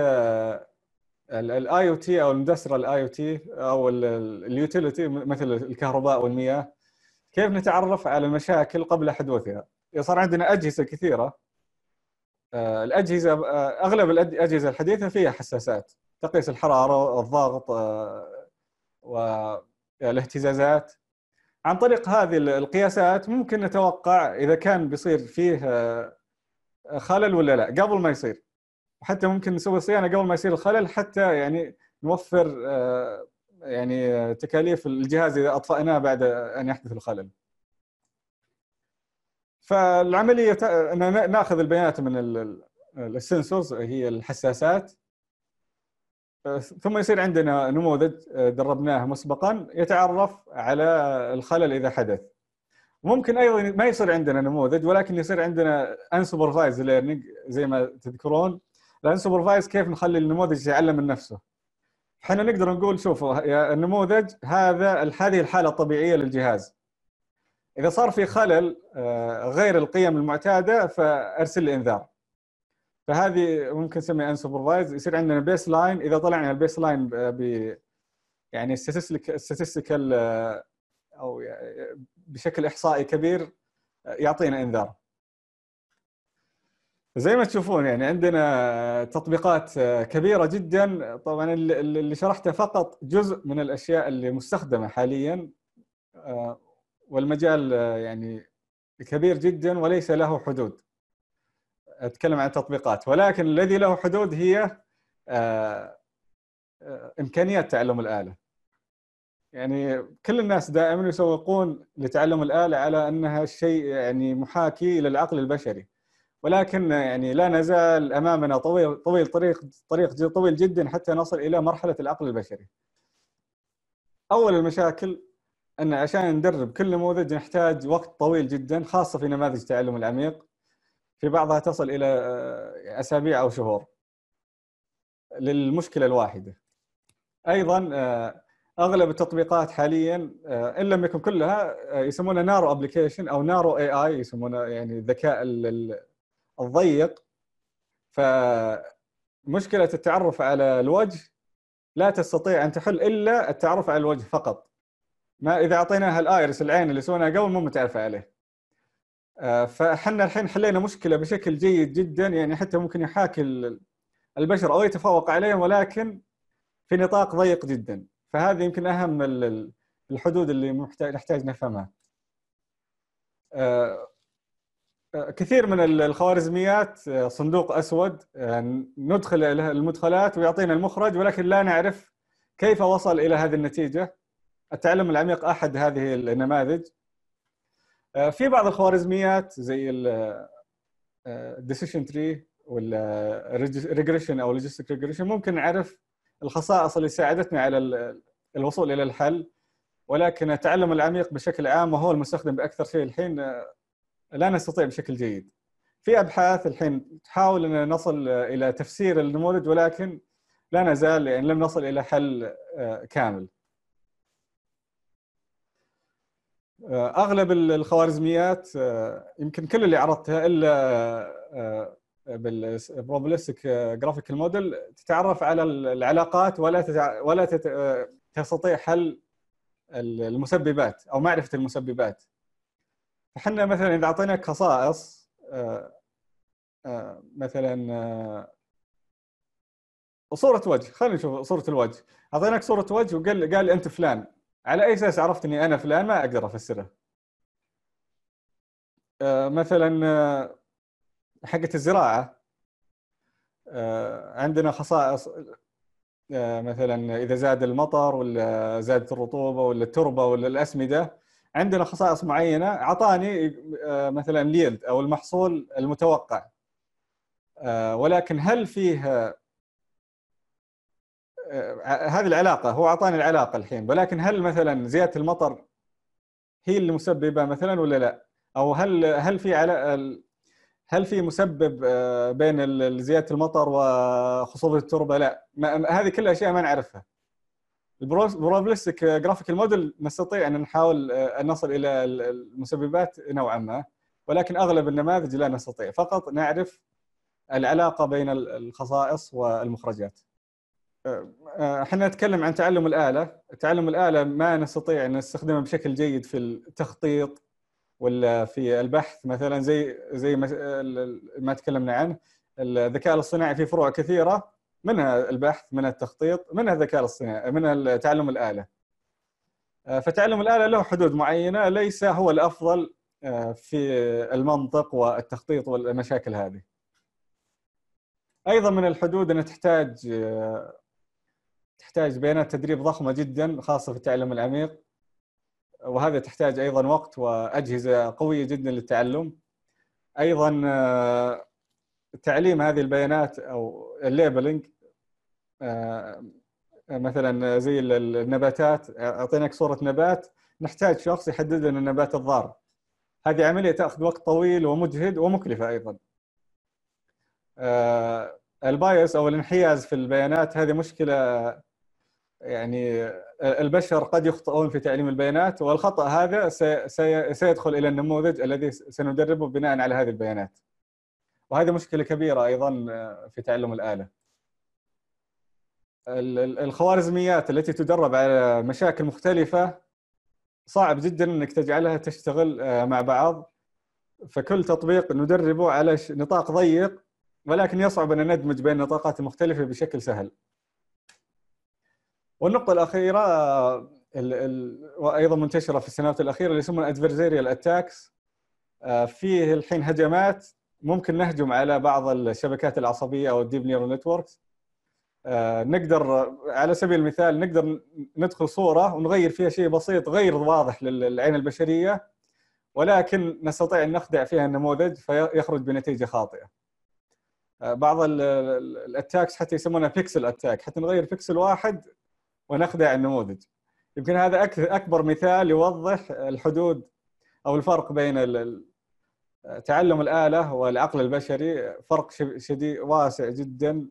ال IoT أو ال industrial IoT أو ال utility مثل الكهرباء والمياه كيف نتعرف على المشاكل قبل حدوثها؟ صار عندنا أجهزة كثيرة الأجهزة أغلب الأجهزة الحديثة فيها حساسات تقيس الحرارة والضغط والاهتزازات عن طريق هذه القياسات ممكن نتوقع إذا كان بيصير فيه خلل ولا لا. قبل ما يصير. وحتى ممكن نسوي صيانة قبل ما يصير الخلل حتى يعني نوفر يعني تكاليف الجهاز إذا أطفأناه بعد أن يحدث الخلل. فالعملية ناخذ البيانات من ال sensors هي الحساسات. ثم يصير عندنا نموذج دربناه مسبقا يتعرف على الخلل إذا حدث. ممكن أيضا ما يصير عندنا نموذج ولكن يصير عندنا unsupervised learning زي ما تذكرون ال unsupervised كيف نخلي النموذج يتعلم من نفسه. إحنا نقدر نقول شوفوا النموذج هذا هذه الحالة الطبيعية للجهاز. إذا صار في خلل غير القيم المعتادة فأرسل لي إنذار. فهذه ممكن نسميها unsupervised يصير عندنا baseline إذا طلعنا ال baseline ب يعني statistical أو بشكل إحصائي كبير يعطينا إنذار. زي ما تشوفون يعني عندنا تطبيقات كبيرة جدا طبعا اللي شرحته فقط جزء من الأشياء اللي مستخدمة حاليا والمجال يعني كبير جدا وليس له حدود. أتكلم عن التطبيقات ولكن الذي له حدود هي إمكانيات تعلم الآلة. يعني كل الناس دائما يسوقون لتعلم الآلة على أنها شيء يعني محاكي للعقل البشري. ولكن يعني لا نزال أمامنا طويل طويل طريق طريق طويل جدا حتى نصل إلى مرحلة العقل البشري. أول المشاكل أن عشان ندرب كل نموذج نحتاج وقت طويل جدا خاصة في نماذج التعلم العميق في بعضها تصل إلى أسابيع أو شهور. للمشكلة الواحدة. أيضا أغلب التطبيقات حاليا إن لم يكن كلها يسمونها narrow application أو narrow AI يسمونه يعني الذكاء الضيق. فمشكلة التعرف على الوجه لا تستطيع أن تحل إلا التعرف على الوجه فقط. ما إذا أعطيناها الآيرس العين اللي سويناها قبل مو متعرفة عليه. آه، فاحنا الحين حلينا مشكلة بشكل جيد جدا يعني حتى ممكن يحاكي البشر أو يتفوق عليهم ولكن في نطاق ضيق جدا. فهذه يمكن أهم الحدود اللي نحتاج نفهمها. آه، آه، كثير من الخوارزميات صندوق أسود ندخل المدخلات ويعطينا المخرج ولكن لا نعرف كيف وصل إلى هذه النتيجة. التعلم العميق أحد هذه النماذج. آه، في بعض الخوارزميات زي ال decision tree ولا regression أو logistic regression ممكن نعرف الخصائص اللي ساعدتنا على الوصول إلى الحل ولكن التعلم العميق بشكل عام وهو المستخدم بأكثر شيء الحين آه، لا نستطيع بشكل جيد. في أبحاث الحين تحاول إن نصل إلى تفسير النموذج ولكن لا نزال يعني لم نصل إلى حل آه، كامل. آه، أغلب الخوارزميات آه، يمكن كل اللي عرضتها إلا آه، بال probabilistic graphical model تتعرف على العلاقات ولا. ولا تت... تستطيع حل المسببات أو معرفة المسببات فحنا مثلا إذا اعطيناك خصائص مثلا صورة وجه خلينا نشوف صورة الوجه أعطيناك صورة وجه وقال قال أنت فلان على أي أساس عرفت إني أنا فلان ما أقدر أفسره. آه، مثلا آه، حقة الزراعة. آه، عندنا خصائص مثلا إذا زاد المطر ولا زادت الرطوبة ولا التربة ولا الأسمدة عندنا خصائص معينة أعطاني مثلا اليلد أو المحصول المتوقع. ولكن هل فيه هذه العلاقة هو أعطاني العلاقة الحين ولكن هل مثلا زيادة المطر هي اللي مسببة مثلا ولا لا؟ أو هل هل في على هل في مسبب آه، بين زيادة المطر وخصوبه التربة؟ لا هذه كلها أشياء ما نعرفها. ال probabilistic graphical model نستطيع أن نحاول آه، أن نصل إلى المسببات نوعا ما ولكن أغلب النماذج لا نستطيع فقط نعرف العلاقة بين الخصائص والمخرجات. إحنا نتكلم عن تعلم الآلة، تعلم الآلة ما نستطيع أن نستخدمه بشكل جيد في التخطيط ولا في البحث مثلا زي زي ما تكلمنا عنه الذكاء الاصطناعي في فروع كثيرة منها البحث منها التخطيط منها الذكاء الاصطناعي منها تعلم الآلة. فتعلم الآلة له حدود معينة ليس هو الأفضل في المنطق والتخطيط والمشاكل هذه. أيضا من الحدود أن تحتاج تحتاج بيانات تدريب ضخمة جدا خاصة في التعلم العميق. وهذا تحتاج أيضا وقت وأجهزة قوية جدا للتعلم. أيضا آه، تعليم هذه البيانات أو ال labeling آه، مثلا زي النباتات. أعطيناك صورة نبات. نحتاج شخص يحدد لنا النبات الضار. هذه عملية تأخذ وقت طويل ومجهد ومكلفة أيضا. آه، ال bias أو الانحياز في البيانات هذه مشكلة يعني البشر قد يخطئون في تعليم البيانات والخطأ هذا سيدخل إلى النموذج الذي سندربه بناء على هذه البيانات. وهذه مشكلة كبيرة أيضا في تعلم الآلة. الخوارزميات التي تدرب على مشاكل مختلفة صعب جدا إنك تجعلها تشتغل آه، مع بعض. فكل تطبيق ندربه على نطاق ضيق ولكن يصعب أن ندمج بين النطاقات المختلفة بشكل سهل. والنقطة الأخيرة وأيضا منتشرة في السنوات الأخيرة اللي يسمونها adversarial attacks آه، فيه الحين هجمات ممكن نهجم على بعض الشبكات العصبية أو ال deep neural networks نقدر على سبيل المثال نقدر ندخل صورة ونغير فيها شيء بسيط غير واضح للعين البشرية ولكن نستطيع أن نخدع فيها النموذج فيخرج بنتيجة خاطئة. آه، بعض ال attacks حتى يسمونها pixel attack حتى نغير بيكسل واحد ونخدع النموذج. يمكن هذا أكبر مثال يوضح الحدود أو الفرق بين تعلم الآلة والعقل البشري. فرق شديد واسع جدا.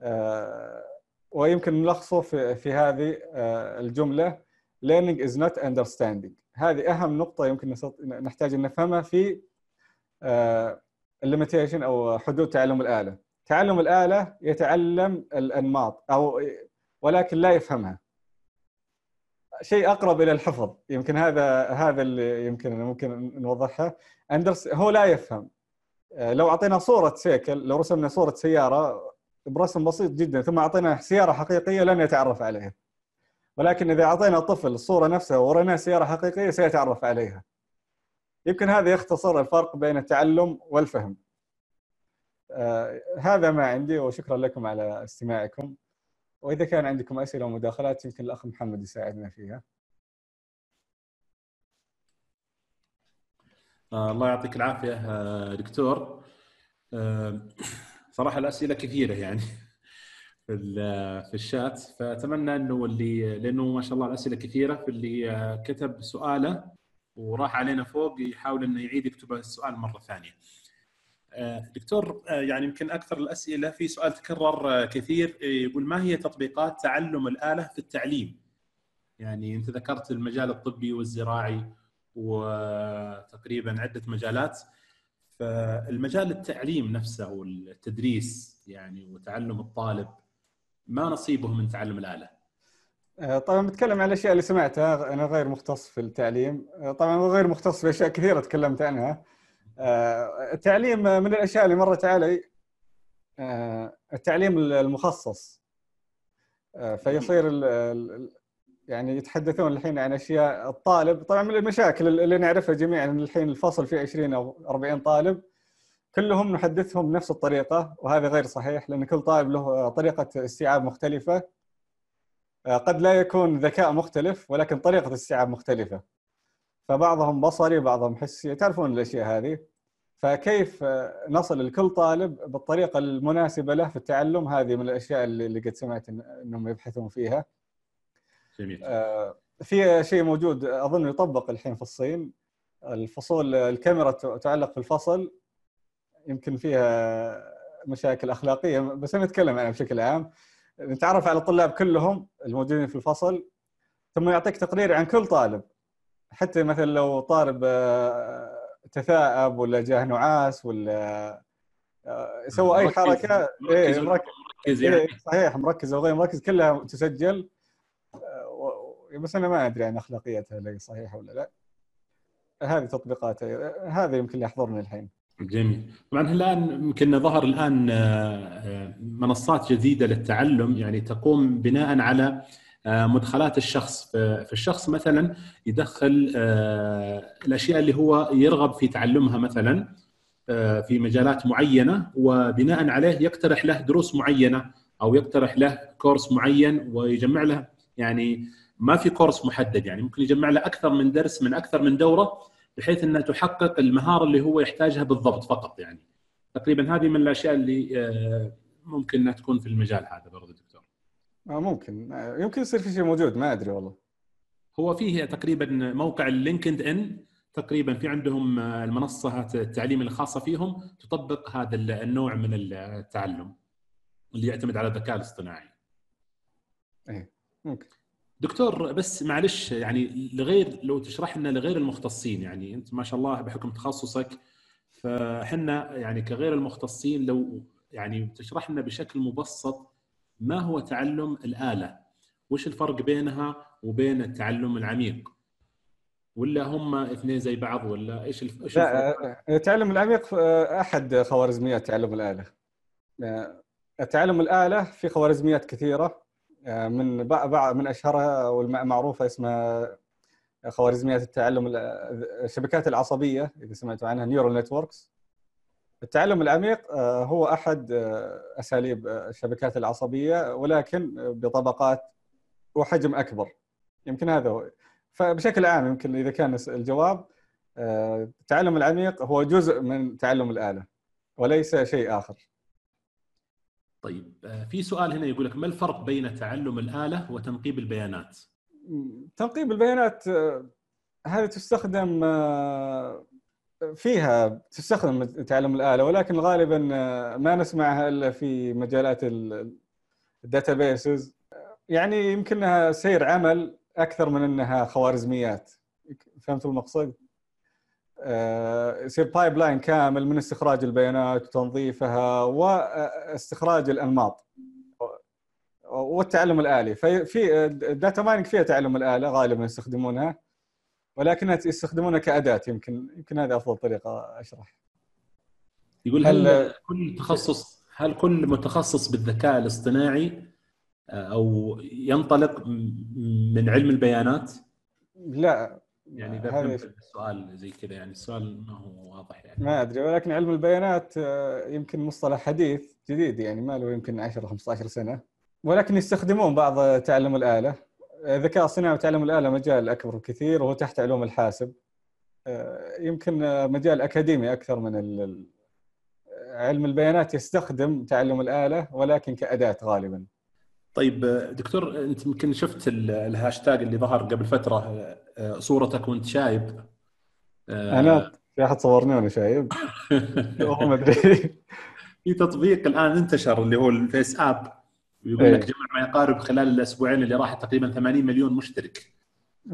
آه، ويمكن نلخصه في في هذه آه، الجملة. Learning is not understanding. هذه أهم نقطة يمكن نحتاج أن نفهمها في الليميتيشن أو حدود تعلم الآلة. تعلم الآلة يتعلم الأنماط أو ولكن لا يفهمها. شيء أقرب إلى الحفظ. يمكن هذا هذا اللي يمكن ممكن نوضحها. أندرس هو لا يفهم. آه، لو أعطينا صورة سيكل لو رسمنا صورة سيارة برسم بسيط جدا ثم أعطينا سيارة حقيقية لن يتعرف عليها. ولكن إذا أعطينا طفل الصورة نفسها وريناه سيارة حقيقية سيتعرف عليها. يمكن هذا يختصر الفرق بين التعلم والفهم. آه هذا ما عندي وشكرا لكم على استماعكم. وإذا كان عندكم أسئلة ومداخلات يمكن الأخ محمد يساعدنا فيها. آه الله يعطيك العافية آه دكتور. آه *clears throat* صراحة الأسئلة كثيرة يعني *laughs* في في الشات. فأتمنى إنه اللي لأنه ما شاء الله الأسئلة كثيرة فاللي آه، كتب سؤاله وراح علينا فوق يحاول إنه يعيد يكتب السؤال مرة ثانية. آه، دكتور آه، يعني يمكن أكثر الأسئلة في سؤال تكرر كثير يقول ما هي تطبيقات تعلم الآلة في التعليم؟ يعني أنت ذكرت المجال الطبي والزراعي وتقريبا عدة مجالات فالمجال التعليم نفسه والتدريس يعني وتعلم الطالب ما نصيبه من تعلم الآلة؟ آه، طبعا بتكلم عن الأشياء اللي سمعتها أنا غير مختص في التعليم آه، طبعا غير مختص في اشياء كثيرة تكلمت عنها آه، التعليم من الأشياء اللي مرت علي التعليم المخصص. فيصير يعني يتحدثون الحين عن أشياء الطالب. طبعا من المشاكل اللي نعرفها جميعا الحين الفصل فيه 20 أو 40 طالب. كلهم نحدثهم بنفس الطريقة وهذا غير صحيح لأن كل طالب له طريقة استيعاب مختلفة. آه، قد لا يكون ذكاء مختلف ولكن طريقة استيعاب مختلفة. فبعضهم بصري بعضهم حسي. تعرفون الأشياء هذه؟ فكيف نصل لكل طالب بالطريقة المناسبة له في التعلم؟ هذه من الأشياء اللي قد سمعت إنهم يبحثون فيها. جميل. آه، في شيء موجود أظن يطبق الحين في الصين. الفصول الكاميرا تعلق في الفصل. يمكن فيها مشاكل أخلاقية بس أنا اتكلم عنها بشكل عام. نتعرف على الطلاب كلهم الموجودين في الفصل ثم يعطيك تقرير عن كل طالب. حتى مثلا لو طالب آه، تثاءب ولا جاه نعاس ولا آه، سوى أي حركة مركز, إيه مركز يعني. إيه صحيح مركز أو غير مركز كلها تسجل. آه، بس أنا ما أدري عن أخلاقيتها هل هي صحيحة ولا لا. هذه تطبيقات هذا يمكن اللي يحضرني الحين. جميل. طبعا الآن يمكن ظهر الآن منصات جديدة للتعلم يعني تقوم بناء على مدخلات الشخص. فالشخص مثلا يدخل الأشياء اللي هو يرغب في تعلمها مثلا في مجالات معينة وبناء عليه يقترح له دروس معينة أو يقترح له كورس معين ويجمع له يعني ما في كورس محدد. يعني ممكن يجمع له أكثر من درس من أكثر من دورة بحيث انها تحقق المهارة اللي هو يحتاجها بالضبط فقط يعني. تقريبا هذه من الأشياء اللي آه، ممكن إنها تكون في المجال هذا برضه آه ممكن آه، يمكن يصير في شيء موجود ما أدري والله هو فيه تقريبا موقع اللينكد إن تقريبا في عندهم آه، المنصة التعليم الخاصة فيهم تطبق هذا النوع من التعلم اللي يعتمد على الذكاء الاصطناعي. إيه ممكن. دكتور بس معلش يعني لغير لو تشرح لنا لغير المختصين يعني أنت ما شاء الله بحكم تخصصك فاحنا يعني كغير المختصين لو يعني تشرح لنا بشكل مبسط ما هو تعلم الآلة؟ وش الفرق بينها وبين التعلم العميق؟ ولا هم اثنين زي بعض ولا إيش الف... لا التعلم العميق أحد خوارزميات تعلم الآلة. تعلم الآلة في خوارزميات كثيرة آه، من بعض من أشهرها والمعروفه اسمها خوارزميات التعلم الشبكات العصبية إذا سمعتوا عنها neural networks التعلم العميق آه، هو أحد آه، أساليب الشبكات العصبية ولكن بطبقات وحجم أكبر. يمكن هذا هو. فبشكل عام يمكن إذا كان الجواب التعلم العميق هو جزء من تعلم الآلة وليس شيء آخر. طيب آه، في سؤال هنا يقول لك ما الفرق بين تعلم الآلة وتنقيب البيانات؟ تنقيب البيانات آه، هذه تستخدم آه، فيها تستخدم تعلم الآلة ولكن غالبا ما نسمعها إلا في مجالات ال databases يعني يمكنها سير عمل أكثر من إنها خوارزميات. فهمت المقصد؟ يصير pipeline كامل من استخراج البيانات وتنظيفها واستخراج الأنماط والتعلم الآلي. ففي ال data mining فيها تعلم الآلة غالبا يستخدمونها. ولكنها يستخدمونها كأداة. يمكن يمكن هذه أفضل طريقة أشرح. يقول هل, هل كل تخصص هل كل متخصص بالذكاء الاصطناعي آه، أو ينطلق من علم البيانات؟ لا. يعني إذا فهمت السؤال زي كذا يعني السؤال ما هو واضح يعني. ما أدري ولكن علم البيانات آه، يمكن مصطلح حديث جديد يعني ما له يمكن 10 15 سنة. ولكن يستخدمون بعض تعلم الآلة. الذكاء الصناعي وتعلم الآلة مجال أكبر بكثير وهو تحت علوم الحاسب. آه، يمكن مجال أكاديمي أكثر من علم البيانات يستخدم تعلم الآلة ولكن كأداة غالبا. طيب دكتور أنت يمكن شفت الهاشتاج اللي ظهر قبل فترة آه، صورتك وأنت شايب. آه، أنا في أحد صورني وأنا شايب *laughs* ما أدري. في تطبيق الآن انتشر اللي هو ال FaceApp. يقول لك إيه. جمع ما يقارب خلال الأسبوعين اللي راح تقريبا 80 مليون مشترك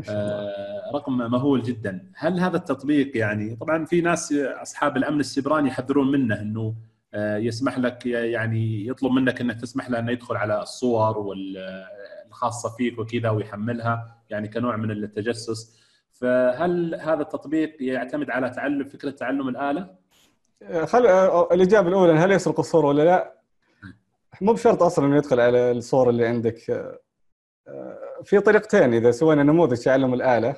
آه رقم مهول جدا هل هذا التطبيق يعني طبعا في ناس أصحاب الأمن السيبراني يحذرون منه إنه آه يسمح لك يعني يطلب منك إنك تسمح له إنه يدخل على الصور والخاصه فيك وكذا ويحملها يعني كنوع من التجسس فهل هذا التطبيق يعتمد على تعلم فكرة تعلم الآلة؟ خل الإجابة الأولى هل يسرق الصور ولا لا؟ مو بشرط أصلا إنه يدخل على الصور اللي عندك. في طريقتين إذا سوينا نموذج تعلم الآلة.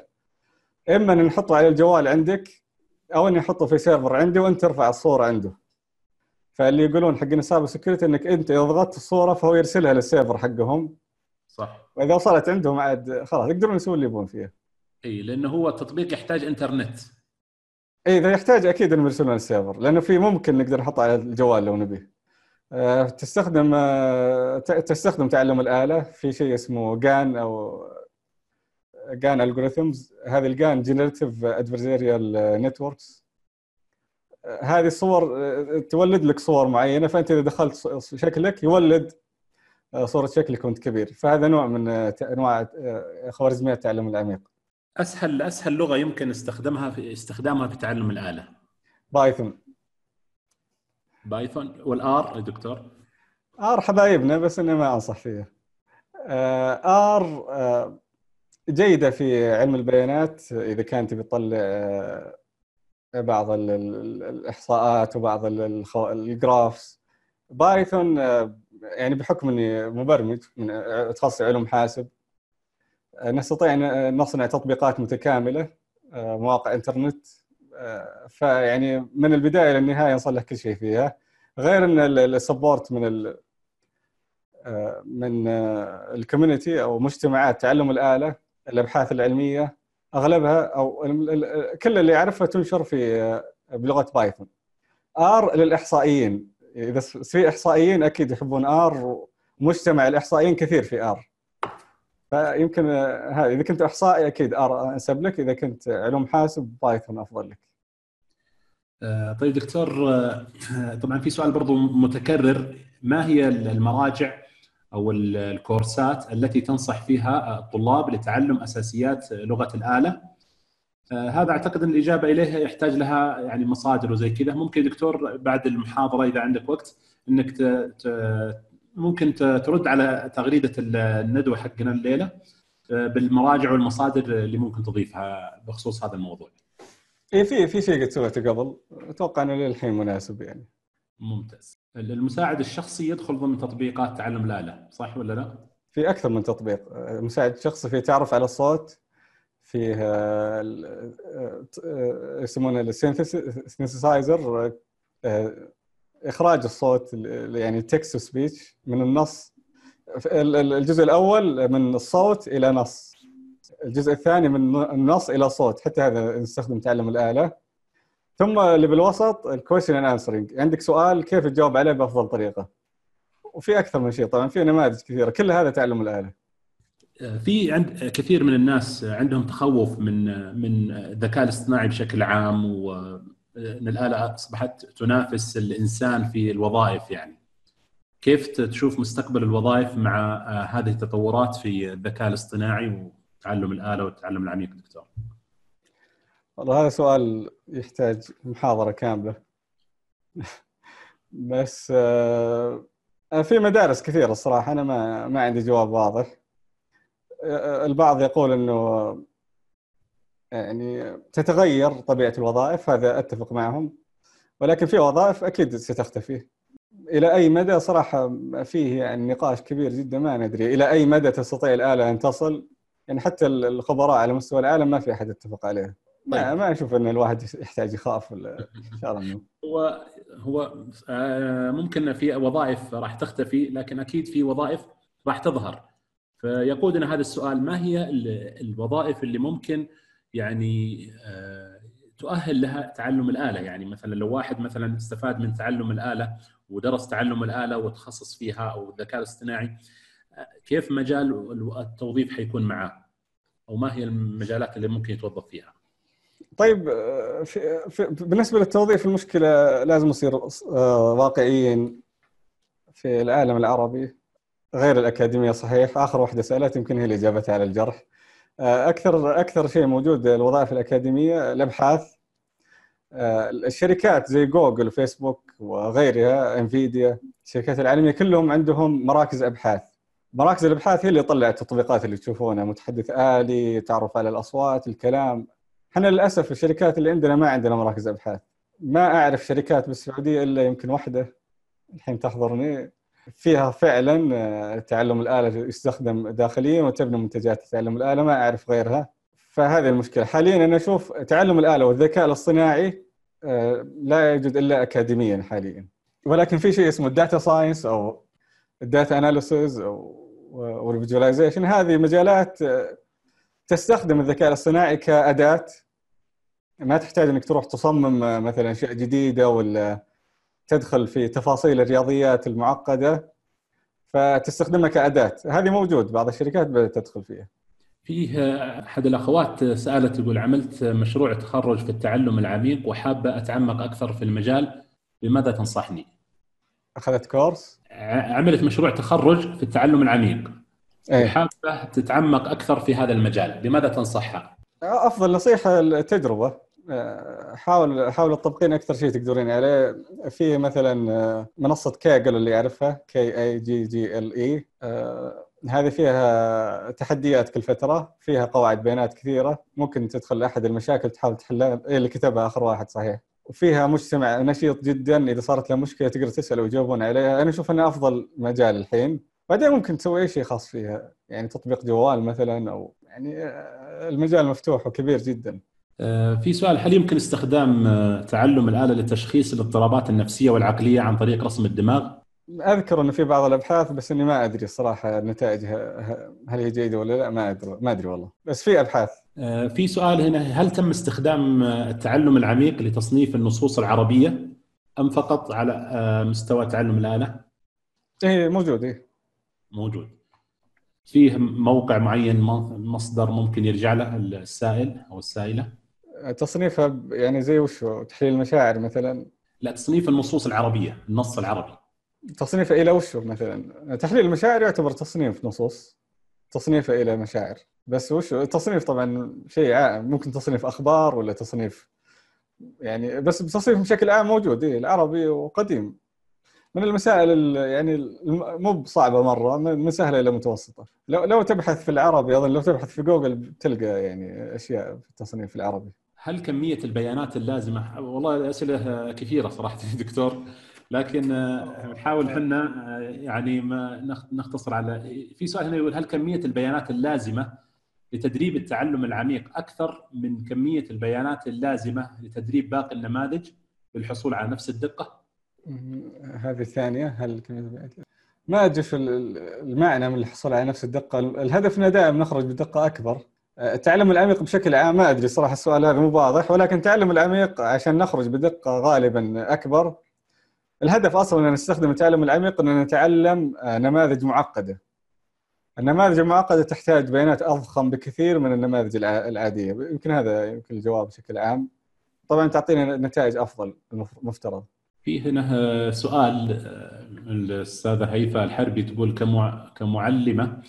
إما ان نحطه على الجوال عندك أو اني احطه في server عندي وأنت ترفع الصورة عنده. فاللي يقولون حقين ال cyber security إنك أنت إذا ضغطت الصورة فهو يرسلها لل server حقهم. صح. وإذا وصلت عندهم عاد خلاص يقدرون يسوون اللي يبون فيها. إي لأنه هو التطبيق يحتاج إنترنت. إي إذا يحتاج أكيد إنهم يرسلون لل server لأنه في ممكن نقدر نحطه على الجوال لو نبيه. آه، تستخدم آه، تستخدم تعلم الآلة في شيء اسمه GAN أو GAN algorithms هذه ال GAN generative adversarial networks هذه الصور آه، تولد لك صور معينة فأنت إذا دخلت شكلك يولد صورة شكلك وأنت كبير. فهذا نوع من انواع خوارزميات التعلم العميق. أسهل أسهل لغة يمكن استخدامها في استخدامها في تعلم الآلة. Python. Python وال R يا دكتور؟ R حبايبنا بس إني ما أنصح فيها آه، R آه، جيدة في علم البيانات. إذا كان تبي تطلع آه، بعض الإحصاءات وبعض ال graphs. Python يعني بحكم إني مبرمج من تخصصي علوم حاسب نستطيع إن نصنع تطبيقات متكاملة مواقع إنترنت. فيعني من البداية للنهايه نصلح كل شيء فيها غير إن ال support من ال من ال community أو مجتمعات تعلم الآلة الأبحاث العلمية أغلبها أو كل اللي يعرفها تنشر في بلغة Python R للإحصائيين إذا في إحصائيين أكيد يحبون R ومجتمع الإحصائيين كثير في R فيمكن هذا إذا كنت إحصائي أكيد R أنسب لك. إذا كنت علوم حاسب Python أفضل لك. آه، طيب دكتور آه، طبعا في سؤال برضو متكرر. ما هي المراجع أو الكورسات التي تنصح فيها الطلاب لتعلم أساسيات لغة الآلة؟ آه، هذا أعتقد إن الإجابة إليها يحتاج لها يعني مصادر وزي كذا. ممكن دكتور بعد المحاضرة إذا عندك وقت إنك ممكن ترد على تغريدة الندوة حقنا الليلة بالمراجع والمصادر اللي ممكن تضيفها بخصوص هذا الموضوع. اي في في شيء قد سويته قبل أتوقع إنه للحين مناسب يعني. ممتاز. المساعد الشخصي يدخل ضمن تطبيقات تعلم الاله صح ولا لا؟ في أكثر من تطبيق مساعد شخصي في تعرف على الصوت فيه يسمونه السينثسايزر إخراج الصوت يعني text speech من النص. الجزء الأول من الصوت إلى نص. الجزء الثاني من النص إلى صوت. حتى هذا نستخدم تعلم الآلة. ثم اللي بالوسط ال question and answering عندك سؤال كيف تجاوب عليه بأفضل طريقة؟ وفي أكثر من شيء. طبعا في نماذج كثيرة. كل هذا تعلم الآلة. في عند كثير من الناس عندهم تخوف من من الذكاء الاصطناعي بشكل عام وان الآلة أصبحت تنافس الإنسان في الوظائف يعني. كيف تشوف مستقبل الوظائف مع هذه التطورات في الذكاء الاصطناعي وتعلم الآلة والتعلم العميق دكتور؟ والله هذا سؤال يحتاج محاضرة كاملة. *laughs* بس آه، في مدارس كثيرة الصراحة أنا ما ما عندي جواب واضح. آه، البعض يقول إنه يعني تتغير طبيعة الوظائف هذا أتفق معهم. ولكن في وظائف أكيد ستختفي. إلى أي مدى؟ صراحة فيه يعني نقاش كبير جدا ما ندري. إلى أي مدى تستطيع الآلة أن تصل؟ يعني حتى الخبراء على مستوى العالم ما في أحد اتفق عليه. ما, طيب. ما أشوف إن الواحد يحتاج يخاف ولا هو هو آه، ممكن في وظائف راح تختفي لكن أكيد في وظائف راح تظهر. فيقودنا هذا السؤال ما هي الوظائف اللي ممكن يعني آه، تؤهل لها تعلم الآلة. يعني مثلا لو واحد مثلا استفاد من تعلم الآلة ودرس تعلم الآلة وتخصص فيها أو الذكاء الاصطناعي آه، كيف مجال التوظيف حيكون معاه أو ما هي المجالات اللي ممكن يتوظف فيها؟ طيب آه، في في بالنسبة للتوظيف المشكلة لازم نصير واقعيين في العالم العربي. غير الأكاديمية صحيح آخر واحدة سألت يمكن هي اللي اجابتها على الجرح. أكثر أكثر شيء موجود الوظائف الأكاديمية الأبحاث آه، الشركات زي جوجل وفيسبوك وغيرها إنفيديا الشركات العالمية كلهم عندهم مراكز أبحاث. مراكز الأبحاث هي اللي طلعت التطبيقات اللي تشوفونها متحدث آلي تعرف على الأصوات الكلام. إحنا للأسف الشركات اللي عندنا ما عندنا مراكز أبحاث. ما أعرف شركات بالسعودية إلا يمكن واحدة الحين تحضرني. فيها فعلا آه، تعلم الآلة يستخدم داخليا وتبني منتجات تعلم الآلة ما أعرف غيرها. فهذه المشكلة. حاليا أنا أشوف تعلم الآلة والذكاء الاصطناعي آه، لا يوجد إلا اكاديميا حاليا. ولكن في شيء اسمه ال data science أو ال data analysis وال visualization هذه مجالات آه، تستخدم الذكاء الاصطناعي كأداة. ما تحتاج إنك تروح تصمم مثلا اشياء جديده ولا تدخل في تفاصيل الرياضيات المعقدة فتستخدمها كأداة هذه موجود بعض الشركات بدات تدخل فيها فيه أحد الأخوات سألت يقول عملت مشروع تخرج في التعلم العميق وحابة أتعمق أكثر في المجال بماذا تنصحني؟ أخذت كورس؟ عملت مشروع تخرج في التعلم العميق أيه. وحابه تتعمق أكثر في هذا المجال بماذا تنصحها؟ أفضل نصيحة التجربة حاول حاول تطبقين أكثر شيء تقدرين عليه. في مثلا آه، منصة Kaggle اللي يعرفها K A G G L E هذه فيها تحديات كل فترة فيها قواعد بيانات كثيرة. ممكن تدخل احد المشاكل تحاول تحلها اللي كتبها آخر واحد صحيح. وفيها مجتمع نشيط جدا إذا صارت له مشكلة تقدر تسأل ويجاوبون عليها. أنا أشوف إنه أفضل مجال الحين. بعدين ممكن تسوي أي شيء خاص فيها يعني تطبيق جوال مثلا أو يعني آه، المجال مفتوح وكبير جدا. آه، في سؤال هل يمكن استخدام آه، تعلم الآلة لتشخيص الاضطرابات النفسية والعقلية عن طريق رسم الدماغ؟ أذكر إنه في بعض الأبحاث بس إني ما أدري الصراحة نتائجها هل هي جيدة ولا لا ما أدري ما أدري والله بس في أبحاث آه، في سؤال هنا هل تم استخدام التعلم العميق لتصنيف النصوص العربية أم فقط على مستوى تعلم الآلة؟ إيه موجود إيه موجود فيه موقع معين مصدر ممكن يرجع له السائل أو السائلة؟ تصنيفها يعني زي وشو تحليل المشاعر مثلا؟ لا تصنيف النصوص العربية النص العربي. تصنيفه إلى وشو مثلا؟ تحليل المشاعر يعتبر تصنيف نصوص تصنيفه إلى مشاعر. بس وشو التصنيف طبعا شيء عام. ممكن تصنيف أخبار ولا تصنيف يعني بس التصنيف بشكل عام موجود. إيه العربي وقديم. من المسائل يعني مو بصعبة مرة من سهلة إلى متوسطة. لو لو تبحث في العربي أظن لو تبحث في جوجل تلقى يعني أشياء في التصنيف العربي. هل كمية البيانات اللازمة؟ والله الاسئله كثيرة صراحة دكتور. لكن نحاول إحنا يعني ما نختصر على في سؤال هنا يقول هل كمية البيانات اللازمة لتدريب التعلم العميق أكثر من كمية البيانات اللازمة لتدريب باقي النماذج للحصول على نفس الدقة؟ هذه الثانية هل كمية ما أدري المعنى من الحصول على نفس الدقة. الهدفنا دائما نخرج بدقة أكبر. التعلم العميق بشكل عام ما أدري صراحة السؤال هذا مو واضح ولكن التعلم العميق عشان نخرج بدقة غالبا أكبر. الهدف أصلا أن نستخدم التعلم العميق أن نتعلم آه، نماذج معقدة. النماذج المعقدة تحتاج بيانات أضخم بكثير من النماذج العادية. يمكن هذا يمكن الجواب بشكل عام. طبعا تعطينا نتائج أفضل المفترض في هنا سؤال آه، الأستاذة هيفاء الحربي تقول كمعلمة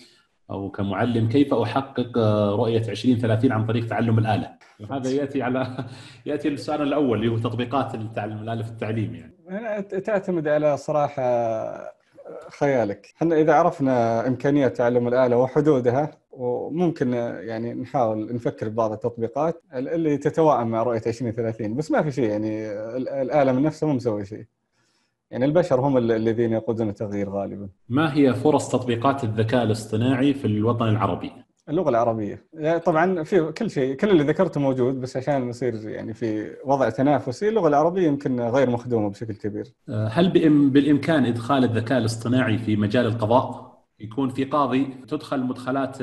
أو كمعلم كيف أحقق رؤية 2030 عن طريق تعلم الآلة؟ وهذا يأتي على *laughs* يأتي السؤال الأول اللي هو تطبيقات التعلم الآلة في التعليم يعني. تعتمد على صراحة خيالك، إحنا إذا عرفنا إمكانية تعلم الآلة وحدودها وممكن يعني نحاول نفكر ببعض التطبيقات اللي تتوائم مع رؤية 2030 بس ما في شيء يعني الآلة من نفسها مو مسوي شيء. يعني البشر هم الذين يقودون التغيير غالبا. ما هي فرص تطبيقات الذكاء الاصطناعي في الوطن العربي؟ اللغة العربية يعني طبعا في كل شيء كل اللي ذكرته موجود بس عشان نصير يعني في وضع تنافسي اللغة العربية يمكن غير مخدومة بشكل كبير أه، هل بالإمكان إدخال الذكاء الاصطناعي في مجال القضاء يكون في قاضي تدخل مدخلات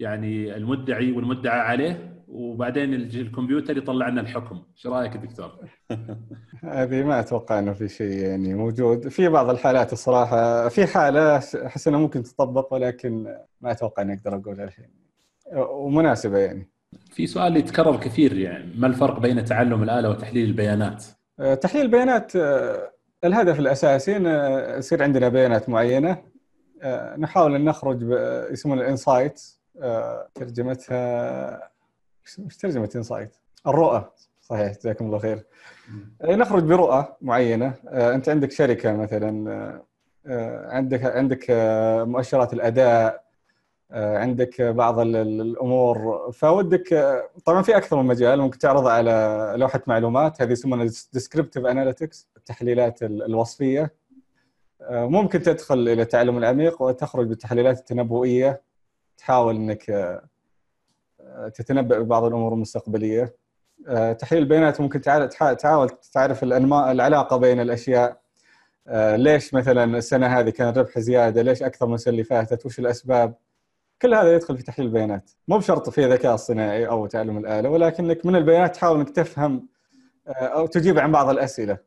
يعني المدعي والمدعى عليه وبعدين الكمبيوتر يطلع لنا الحكم، إيش رأيك دكتور؟ *laughs* هذه ما أتوقع إنه في شيء يعني موجود، في بعض الحالات الصراحة في حالة أحس انها ممكن تطبق ولكن ما أتوقع إني أقدر اقولها الحين. ومناسبة يعني. في سؤال يتكرر كثير يعني ما الفرق بين تعلم الآلة وتحليل البيانات؟ أه، تحليل البيانات أه، الهدف الأساسي إن يصير عندنا بيانات معينة أه، نحاول إن نخرج يسمونها الانسايت ترجمتها إيش ترجمة insight؟ الرؤى. صحيح جزاكم الله خير. إيه، نخرج برؤى معينة. آه، أنت عندك شركة مثلا آه، آه، عندك عندك مؤشرات الأداء عندك بعض الأمور. فودك طبعا في أكثر من مجال ممكن تعرضها على لوحة معلومات. هذه يسمونها descriptive analytics التحليلات الوصفية. ممكن تدخل إلى التعلم العميق وتخرج بالتحليلات التنبؤية. تحاول إنك تتنبأ ببعض الأمور المستقبلية. آه، تحليل البيانات ممكن تحاول تعرف العلاقة بين الأشياء. آه، ليش مثلا السنة هذه كان الربح زيادة؟ ليش أكثر من السنة اللي فاتت؟ وش الأسباب؟ كل هذا يدخل في تحليل البيانات. مو بشرط في ذكاء اصطناعي أو تعلم الآلة ولكنك من البيانات تحاول إنك تفهم آه، أو تجيب عن بعض الأسئلة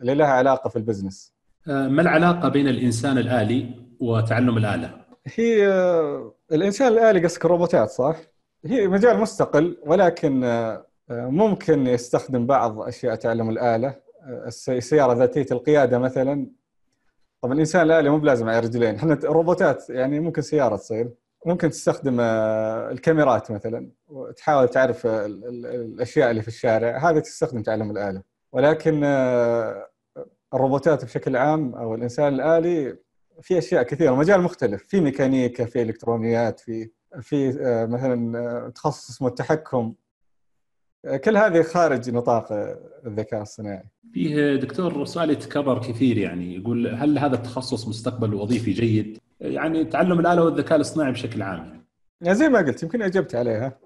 اللي لها علاقة في البزنس. ما العلاقة بين الإنسان الآلي وتعلم الآلة؟ هي الإنسان الآلي قصدك الروبوتات صح؟ هي مجال مستقل ولكن آه، ممكن يستخدم بعض أشياء تعلم الآلة. آه، السيارة ذاتية القيادة مثلا. طبعا الإنسان الالي مو بلازم على رجلين. إحنا الروبوتات يعني ممكن سيارة تصير. ممكن تستخدم آه، الكاميرات مثلا. وتحاول تعرف الأشياء اللي في الشارع. هذه تستخدم تعلم الآلة. ولكن الروبوتات بشكل عام أو الإنسان الآلي في أشياء كثيرة. مجال مختلف. في ميكانيكا في إلكترونيات في في آه، مثلا آه، تخصص اسمه التحكم آه، كل هذه خارج نطاق الذكاء الصناعي. فيه دكتور سؤال يتكرر كثير يعني يقول هل هذا التخصص مستقبل وظيفي جيد؟ يعني تعلم الآلة والذكاء الاصطناعي بشكل عام. يعني زي ما قلت يمكن أجبت عليها.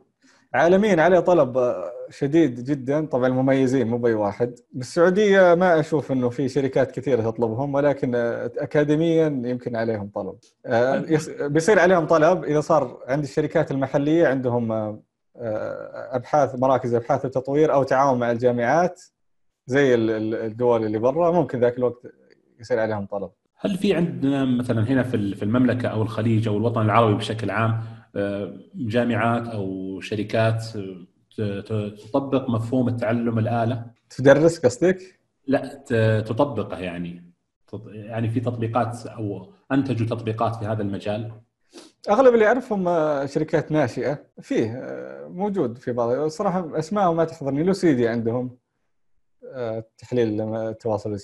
عالميا عليه طلب شديد جدا. طبعا مميزين مو بأي واحد. بالسعودية ما أشوف إنه في شركات كثيرة تطلبهم ولكن اكاديميا يمكن عليهم طلب. آه، بيصير عليهم طلب إذا صار عند الشركات المحلية عندهم آه، أبحاث مراكز أبحاث وتطوير أو تعاون مع الجامعات زي الدول اللي برا ممكن ذاك الوقت يصير عليهم طلب. هل في عندنا مثلا هنا في المملكة أو الخليج أو الوطن العربي بشكل عام جامعات أو شركات تطبق مفهوم التعلم الآلة. تدرس قصدك؟ لا تطبقه يعني. يعني في تطبيقات أو أنتجوا تطبيقات في هذا المجال. أغلب اللي أعرفهم آه، شركات ناشئة. فيه آه، موجود في بعض. الصراحه اسمائهم ما تحضرني. لوسيدي عندهم آه، تحليل التواصل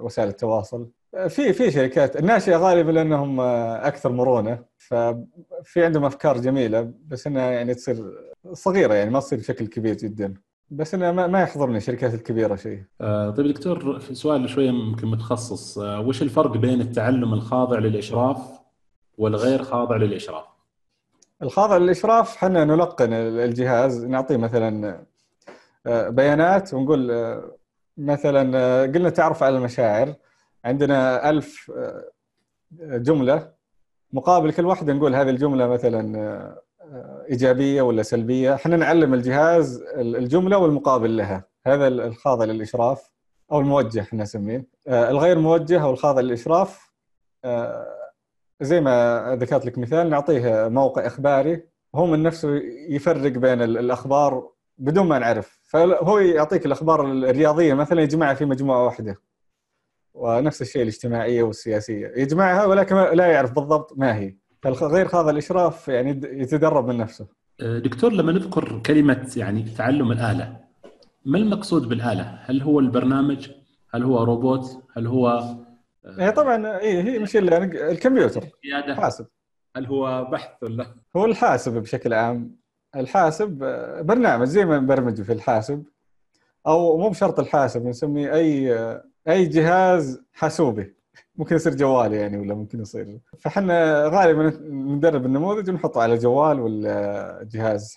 وسائل التواصل. في في شركات الناشئة غالبا لأنهم أكثر مرونة ففي عندهم أفكار جميلة بس إنها يعني تصير صغيرة يعني ما تصير بشكل كبير جدا بس أنا ما يحضرني الشركات الكبيرة شيء. آه طيب دكتور في سؤال شوية ممكن متخصص آه وش الفرق بين التعلم الخاضع للإشراف والغير خاضع للإشراف؟ الخاضع للإشراف إحنا نلقن الجهاز نعطيه مثلا آه بيانات ونقول آه مثلا آه، قلنا تعرف على المشاعر عندنا ألف آه، جملة. مقابل كل واحدة نقول هذه الجملة مثلا آه، إيجابية ولا سلبية. إحنا نعلم الجهاز الجملة والمقابل لها. هذا الخاضع للإشراف أو الموجه إحنا نسميه. آه، الغير موجه أو الخاضع للإشراف زي ما ذكرت لك مثال نعطيه موقع إخباري. هو من نفسه يفرق بين الأخبار بدون ما نعرف. فهو يعطيك الأخبار الرياضية مثلا يجمعها في مجموعة واحدة. ونفس الشيء الاجتماعية والسياسية. يجمعها ولكن لا يعرف بالضبط ما هي. غير هذا الإشراف يعني يتدرب من نفسه. دكتور لما نذكر كلمة يعني تعلم الآلة ما المقصود بالآلة؟ هل هو البرنامج؟ هل هو روبوت؟ هل هو هي طبعا إي هي مش الكمبيوتر. حاسب. هل هو بحث ولا؟ هو الحاسب بشكل عام. الحاسب برنامج زي ما نبرمج في الحاسب أو مو بشرط الحاسب نسميه أي أي جهاز حاسوبي ممكن يصير جوال يعني ولا ممكن يصير فإحنا غالبا ندرب النموذج ونحطه على جوال ولا جهاز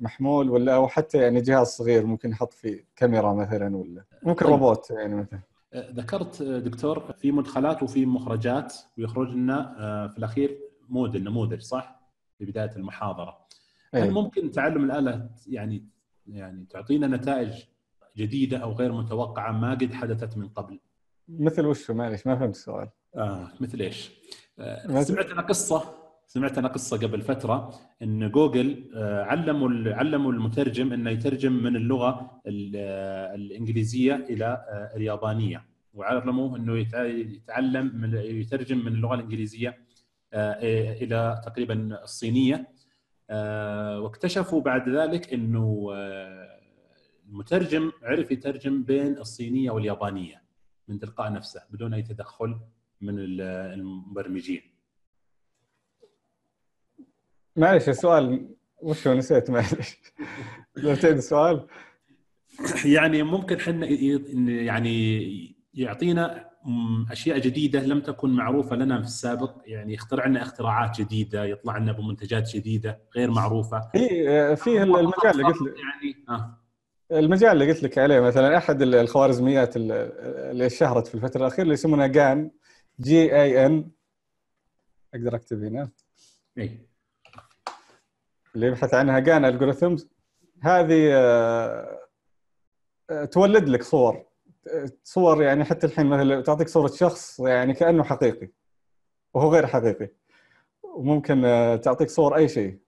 محمول ولا أو حتى يعني جهاز صغير ممكن نحط فيه كاميرا مثلا ولا ممكن طيب. روبوت يعني مثلا ذكرت دكتور في مدخلات وفي مخرجات ويخرج لنا آه، في الأخير مود النموذج صح؟ في بداية المحاضرة. هل أيه. ممكن تعلم الآلة يعني يعني تعطينا نتائج جديدة أو غير متوقعة ما قد حدثت من قبل؟ مثل وش معلش ما فهمت السؤال. آه مثل إيش؟ آه سمعت أنا قصة سمعت أنا قصة قبل فترة إن جوجل آه علموا علموا المترجم إنه يترجم من اللغة آه، الإنجليزية إلى آه، اليابانية وعلموه إنه يتعلم من يترجم من اللغة الإنجليزية آه، إلى تقريبا الصينية واكتشفوا بعد ذلك إنه المترجم عرف يترجم بين الصينية واليابانية من تلقاء نفسه بدون أي تدخل من المبرمجين. معلش السؤال وش هو نسيت؟ معلش. لو تعيد السؤال يعني ممكن إحنا يعني يعطينا أشياء جديدة لم تكن معروفة لنا في السابق. يعني يخترع لنا اختراعات جديدة يطلع لنا بمنتجات جديدة غير معروفة. في في المجال اللي قلت لك. يعني آه. المجال اللي قلت لك عليه مثلا أحد الخوارزميات اللي اشتهرت في الفترة الأخيرة اللي يسمونها GAN G A N أقدر أكتب هنا؟ إي. اللي يبحث عنها GAN algorithms هذه آه، آه، تولد لك صور. صور يعني حتى الحين مثلا تعطيك صورة شخص يعني كأنه حقيقي وهو غير حقيقي. وممكن آه، تعطيك صور أي شيء.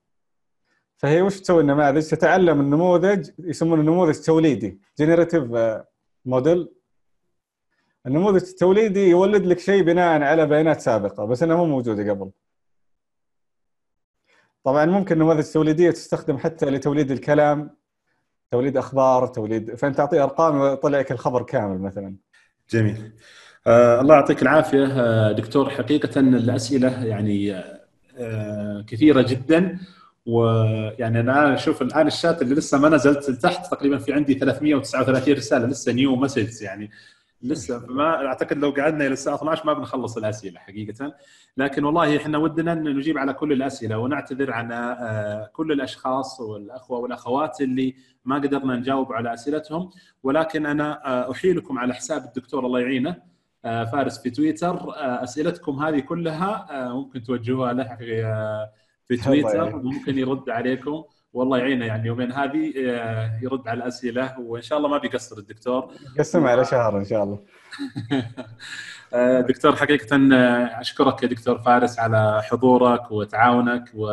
فهي وش تسوي؟ النماذج؟ تتعلم النموذج يسمونه النموذج التوليدي generative model النموذج التوليدي يولد لك شيء بناء على بيانات سابقة بس انها مو موجوده قبل. طبعا ممكن نماذج توليدية تستخدم حتى لتوليد الكلام توليد أخبار توليد فأنت تعطيه أرقام ويطلع لك الخبر كامل مثلا. جميل. آه الله يعطيك العافية آه دكتور. حقيقة الأسئلة يعني آه كثيرة جدا. ويعني أنا أشوف الآن الشات اللي لسه ما نزلت لتحت تقريبا في عندي 339 رسالة لسه new message يعني. لسه ما أعتقد لو قعدنا إلى الساعة 12 ما بنخلص الأسئلة حقيقة. لكن والله إحنا ودنا نجيب على كل الأسئلة ونعتذر عن آه، كل الأشخاص والأخوة والأخوات اللي ما قدرنا نجاوب على أسئلتهم. ولكن أنا آه، أحيلكم على حساب الدكتور الله يعينه آه، فارس في تويتر. أسئلتكم هذه كلها ممكن توجهوها له في تويتر ممكن يرد عليكم. والله يعينه يعني يومين هذه آه، يرد على الأسئلة وإن شاء الله ما بيقصر الدكتور. قسم على شهر إن شاء الله. *laughs* آه، دكتور حقيقة آه، أشكرك يا دكتور فارس على حضورك وتعاونك و...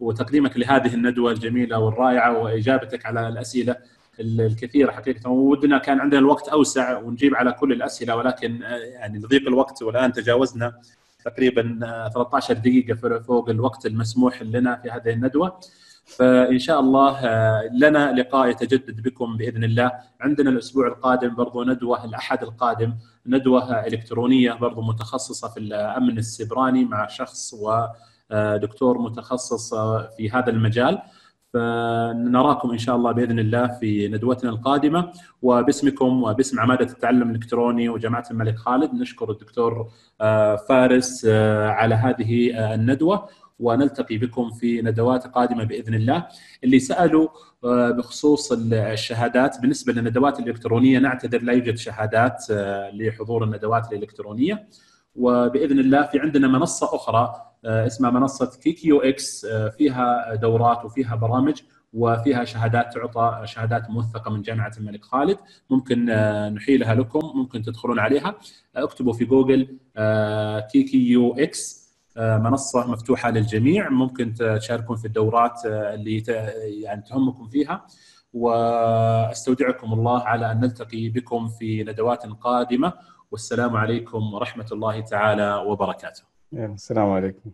وتقديمك لهذه الندوة الجميلة والرائعة وإجابتك على الأسئلة الكثيرة حقيقة. ودنا كان عندنا الوقت أوسع ونجيب على كل الأسئلة ولكن يعني لضيق الوقت والآن تجاوزنا. تقريبا 13 دقيقة فوق الوقت المسموح لنا في هذه الندوة. فإن شاء الله آه، لنا لقاء يتجدد بكم بإذن الله. عندنا الأسبوع القادم برضو ندوة الأحد القادم ندوة إلكترونية برضو متخصصة في الأمن السبراني مع شخص ودكتور متخصص في هذا المجال. فنراكم إن شاء الله بإذن الله في ندوتنا القادمة. وباسمكم وباسم عمادة التعلم الإلكتروني وجامعه الملك خالد نشكر الدكتور آه، فارس آه، على هذه الندوة. ونلتقي بكم في ندوات قادمة بإذن الله. اللي سألوا آه، بخصوص الشهادات بالنسبة للندوات الإلكترونية نعتذر لا يوجد شهادات آه، لحضور الندوات الإلكترونية. وبإذن الله في عندنا منصة أخرى آه، اسمها منصة KKUx فيها دورات وفيها برامج وفيها شهادات تعطى شهادات موثقة من جامعة الملك خالد. ممكن نحيلها لكم ممكن تدخلون عليها. اكتبوا في جوجل KKUx آه، منصة مفتوحة للجميع. ممكن تشاركون في الدورات آه، اللي يعني تهمكم فيها. وأستودعكم الله على أن نلتقي بكم في ندوات قادمة. والسلام عليكم ورحمة الله تعالى وبركاته. السلام عليكم.